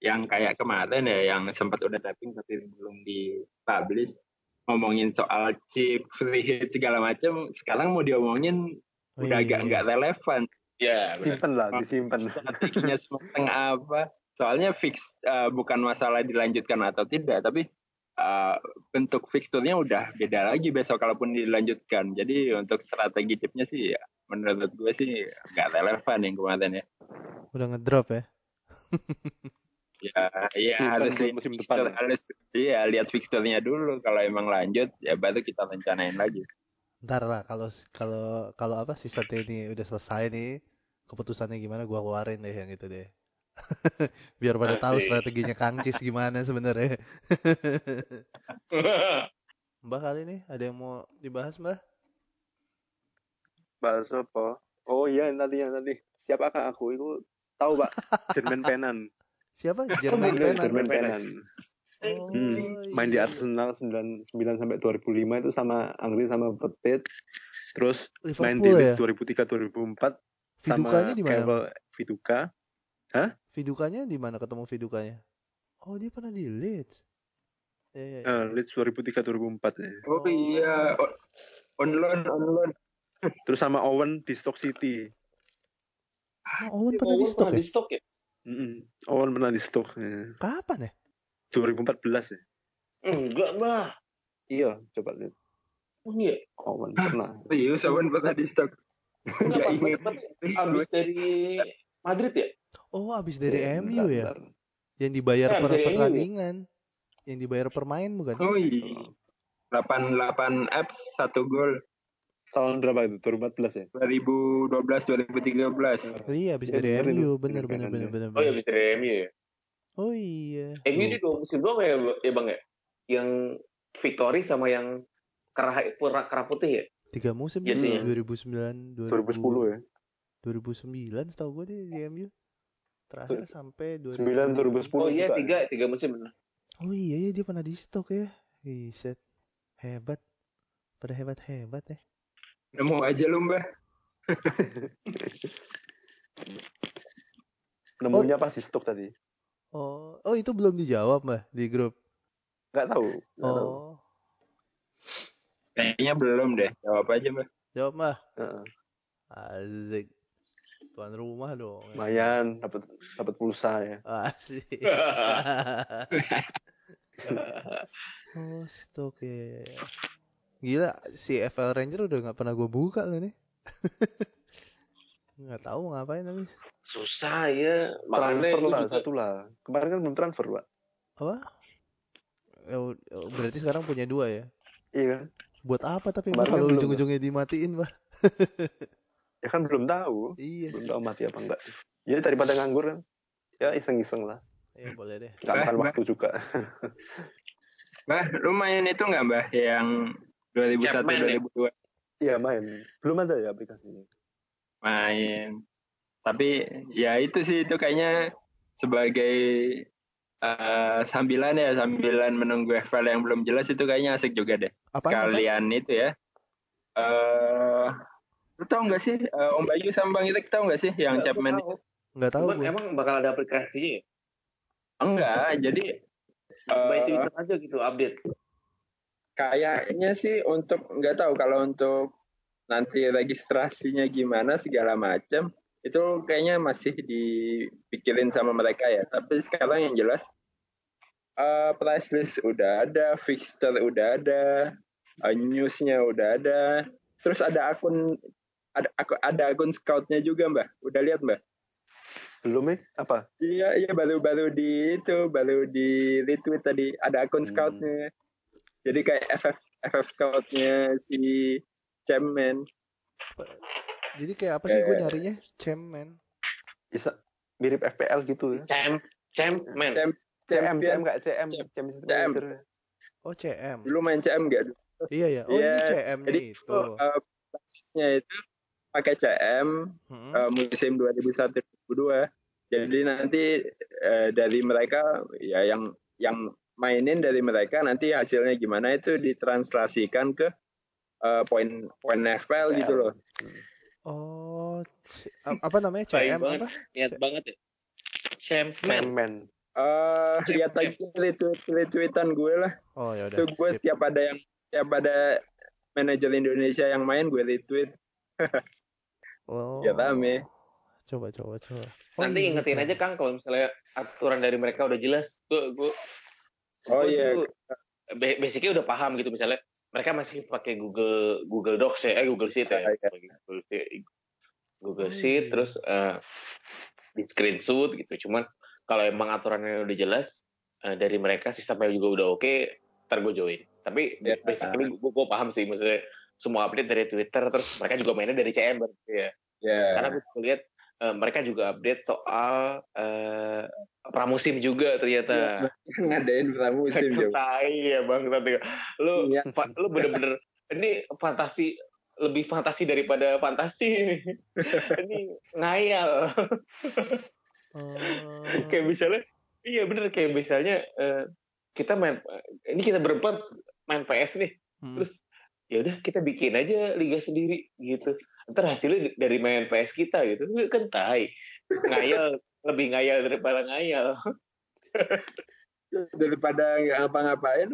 yang kayak kemarin ya yang sempat udah tapping tapi belum dipublish ngomongin soal chip free hit segala macam sekarang mau diomongin Oh, udah iya, agak iya. nggak relevan Ya, benar. Simpen lah, disimpan. strateginya [LAUGHS] semateng apa soalnya fix eh, bukan masalah dilanjutkan atau tidak tapi eh, bentuk fixturnya udah beda lagi besok kalaupun dilanjutkan jadi untuk strategi chipnya sih ya menurut gue sih nggak relevan yang kemarin ya. Udah ngedrop ya. [LAUGHS] Ya, iya harus lihat musim fixture, depan. harus iya lihat fixturenya dulu. Kalau emang lanjut, ya baru kita rencanain lagi. Ntar lah kalau kalau kalau apa season ini udah selesai nih keputusannya gimana gua keluarin deh yang itu deh. [LAUGHS] Biar pada tahu strateginya Kang Cis gimana sebenarnya. [LAUGHS] Mbak kali ini ada yang mau dibahas Mbak? Bahas apa? Oh iya tadi yang tadi. Siapakah aku? Itu tahu pak. [LAUGHS] Jerman Penan. Siapa? [LAUGHS] Jermain Iya, Penan. Jerman Penan. Oh, Hmm, main di iya. Arsenal 9, 9 sampai 2005 itu sama Angri sama Petit. Terus main di Liverpool ya. 2003 2004 sama Vidukanya di mana? Viduka. Vidukanya di mana ketemu Vidukanya? Oh, dia pernah di Leeds. Ya, ya, ya. Eh, Leeds 2003 2004 ya. Oh, iya, on, on loan, on loan. [LAUGHS] Terus sama Owen di Stoke City. Oh, Owen pernah di stok ya? di stok ya? Mm-mm. Owen pernah di Stoke. Ya. Kapan ya? 2014 ya. Enggak, Mbah. Iya, coba lihat. Oh iya. Owen pernah. Serius, Owen pernah di stok. Enggak, banget abis dari Madrid ya? Oh, abis dari Ya, MU bentar, ya? bentar. Yang dibayar Eh, per ya? pertandingan. Yang dibayar per main bukan? Oh iya. 88 apps, satu gol. Tahun berapa itu? 2014 ya? 2012, 2013. Iya, abis Ya, dari bener itu, MU. Bener, Jermain bener, Penan bener, ya. bener. Oh iya bener. abis dari MU ya? Oh iya. MU di dua musim doang ya, ya Bang ya? Yang Victory sama yang kerah, pura, kerah putih ya? Tiga musim Iya dulu, sih. 2009, 2010 ya. 2009 setahu gue deh di MU. Terakhir sampai 9 2000. 2010 Oh iya, juga. tiga, tiga musim benar. Oh iya, iya dia pernah di stok ya. Iset. Hebat. Pada hebat-hebat ya. Nemu aja lu, Mbah. Nemunya pas di Stoke tadi. Oh, oh itu belum dijawab mbak di grup. Nggak tahu. Nggak tahu. Oh, Kayaknya belum deh. Jawab aja, Mbah. jawab mbak. Heeh. Azik. Tuan rumah dong. Lumayan dapat dapat pulsa ya. Asik. [LAUGHS] oh, stok ya. Gila, si FL Ranger udah nggak pernah gue buka loh nih. [LAUGHS] nggak tahu mau ngapain habis. Susah ya. Makanya Transfer lah juga- satu lah. Kemarin kan belum transfer pak. Apa? Ya, ud- berarti sekarang punya dua ya. Iya kan? Buat apa tapi Kemarin kan kalau belum, ujung-ujungnya dimatiin mbak? Ya kan belum tahu. Iya Belum sih. tahu mati apa enggak. Ya daripada nganggur kan. Ya iseng-iseng lah. Ya boleh deh. Nggak Bah, makan bah. waktu juga. Mbah, lu main itu nggak, Mbah? Yang 2001, Chapman ya? 2002 Iya main. Belum ada ya aplikasinya. main. Tapi ya itu sih, itu kayaknya sebagai eh, sambilan ya, sambilan menunggu FL yang belum jelas itu kayaknya asik juga deh. Apa? Sekalian itu ya. eh lu tau nggak sih eh, Om Bayu sama Bang Itek tahu nggak sih yang Nggak, Chapman tahu. Nggak tahu Cuman gue. emang bakal ada aplikasinya ya? Enggak, jadi By eh, Twitter aja gitu update. Kayaknya sih untuk nggak tahu kalau untuk nanti registrasinya gimana segala macam itu kayaknya masih dipikirin sama mereka ya. Tapi sekarang yang jelas eh price list udah ada, fixture udah ada, eh, newsnya udah ada, terus ada akun ada aku- ada akun scoutnya juga mbak. Udah lihat mbak? Belum ya? Apa? Iya iya baru-baru di itu baru di retweet tadi ada akun Hmm. scoutnya. Jadi kayak FF FF scoutnya si Chairman. Jadi kayak apa sih gue Kayak- nyarinya? Cemen. Bisa mirip FPL gitu ya. Champ, champ, man. Champ- CM. CM nggak CM, CM. Manager. Oh CM. Dulu main CM nggak? Iya ya. Oh Iya, ini CM-nya Jadi itu. itu eh, basisnya itu pakai CM Hmm. eh, musim 2001-2002. Jadi nanti eh, dari mereka ya yang yang mainin dari mereka nanti hasilnya gimana itu ditranslasikan ke eh, poin poin FPL gitu loh. Oh, apa namanya? CM banget. apa? Niat banget ya. Champ, man. Cemen. Eh lihat Cem. aja retweet retweetan gue lah. Oh ya udah. Itu gue sip. tiap ada yang tiap ada manajer Indonesia yang main gue retweet. [LAUGHS] Oh. Ya rame. Coba coba coba. Nanti iya, ingetin CM. aja Kang kalau misalnya aturan dari mereka udah jelas. Gue, gue, Oh iya. ba- basicnya udah paham gitu misalnya. Mereka masih pakai Google Google Docs ya, eh Google Sheet ya. Ah, iya. Google Sheet. Google Oh, Sheet iya. terus eh, di screenshot gitu cuman kalau emang aturannya udah jelas eh, dari mereka sistemnya juga udah oke ntar gue join tapi Ya. basically gue, gue paham sih maksudnya semua update dari Twitter terus mereka juga mainnya dari CM berarti ya Ya. karena gue lihat eh, mereka juga update soal eh, pramusim juga ternyata. [LAUGHS] Ngadain pramusim tai ya bang tapi lu fa- lu bener-bener ini fantasi lebih fantasi daripada fantasi. Ini [LAUGHS] ini ngayal. Oh. kayak misalnya iya bener kayak misalnya eh, kita main ini kita berempat main PS nih. Hmm. terus ya udah kita bikin aja liga sendiri gitu. Ntar hasilnya dari main PS kita gitu. Kan tai. Ngayal [LAUGHS] lebih ngayal daripada ngayal. [LAUGHS] Daripada nggak ngapa-ngapain.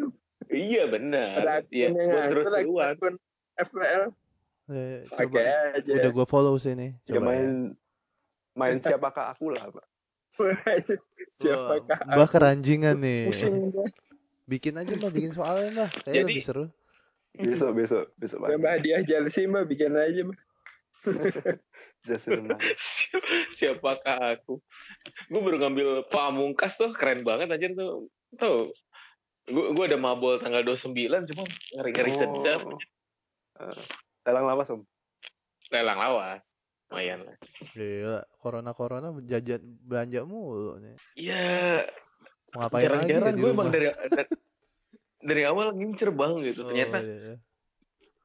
Iya benar. Ya buat akun FPL. Eh, Pakai coba. aja. udah gue follow sih nih Ya coba ya. main main siapakah aku lah, Pak. [LAUGHS] Siapakah Mbak keranjingan nih. Pusing bikin aja mbak bikin soalnya mbak. Kayak Jadi- lebih seru Besok besok besok Mbak Pak. hadiah Chelsea mbak bikin aja mbak. [LAUGHS] Tenang. [LAUGHS] siapakah aku gue baru ngambil pamungkas tuh keren banget aja tuh tuh gue gue ada mabol tanggal 29 cuma ngeri ngeri sedap Oh. Eh, lelang lawas om. lelang lawas lumayan lah Gila, corona corona jajan belanja mulu nih ya mau ngapain lagi ya jarang-jarang gue emang dari dari, awal ngincer bang gitu. Oh, ternyata iya, iya.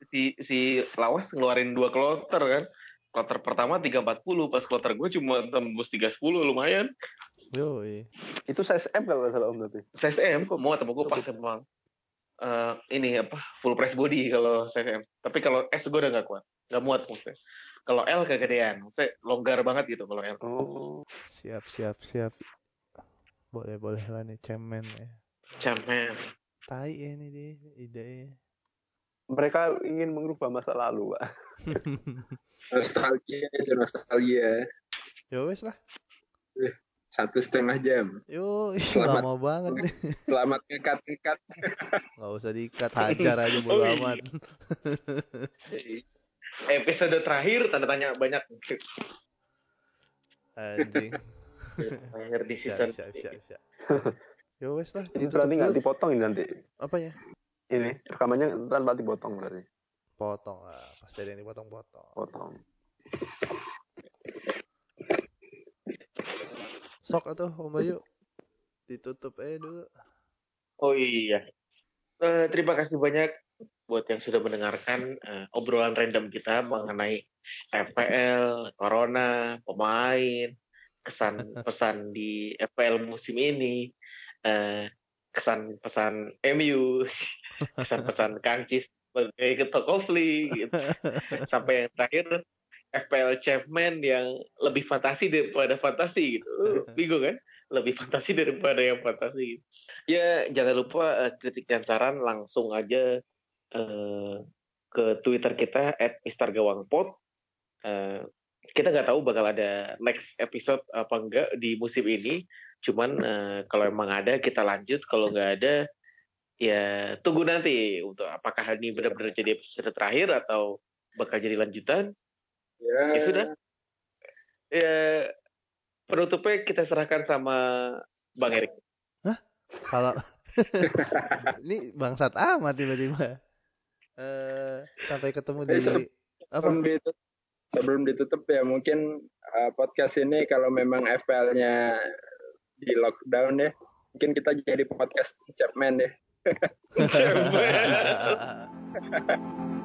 si si lawas ngeluarin dua kloter kan. Kloter pertama 340 pas kloter gue cuma tembus 310 lumayan. Yoi. Itu size M kalau nggak salah om tapi. size M kok mau temu gue pas emang eh, ini apa full press body kalau size M. Tapi kalau S gue udah nggak kuat nggak muat maksudnya. Kalau L kegedean maksudnya longgar banget gitu kalau L. Oh. siap siap siap. Boleh boleh lah nih cemen ya. Cemen tai ya ini deh idenya Mereka ingin mengubah masa lalu, Pak. [LAUGHS] Nostalgia itu nostalgia. yo wes lah Satu setengah jam. yo Selamat. lama banget nih [LAUGHS] Selamat ngekat ngekat. [LAUGHS] nggak usah diikat hajar aja bodo Oh, iya. amat episode terakhir tanda tanya banyak anjing terakhir di siap season siap siap siap yo wes lah Ini ditutup berarti nggak dipotong ini nanti. apanya? Ini rekamannya tanpa dipotong berarti. potong lah pasti ada yang dipotong potong. Potong. sok atau om Bayu. Ditutup aja dulu. Oh iya. Eh, terima kasih banyak buat yang sudah mendengarkan eh, obrolan random kita mengenai FPL, Corona, pemain, kesan pesan di FPL musim ini, eh, kesan pesan MU, [LAUGHS] kesan pesan Kangcis sebagai ketua Kofli, gitu. sampai yang terakhir FPL Champman yang lebih fantasi daripada fantasi gitu. Uh, [LAUGHS] Bingung kan? Lebih fantasi daripada yang fantasi. Gitu. Ya jangan lupa eh, kritik dan saran langsung aja eh, ke Twitter kita @mistergawangpod. Eh, kita nggak tahu bakal ada next episode apa enggak di musim ini. Cuman eh, kalau emang ada kita lanjut. Kalau nggak ada ya tunggu nanti untuk apakah ini benar-benar jadi episode terakhir atau bakal jadi lanjutan. Ya, Ya sudah. Ya penutupnya kita serahkan sama Bang Erik. salah [LAUGHS] ini bangsat amat tiba-tiba eh sampai ketemu di Eh, sebelum- apa sebelum ditutup ya mungkin uh, podcast ini kalau memang FPL-nya di lockdown ya, mungkin kita jadi podcast Chapman deh. [LAUGHS] Chapman. [LAUGHS]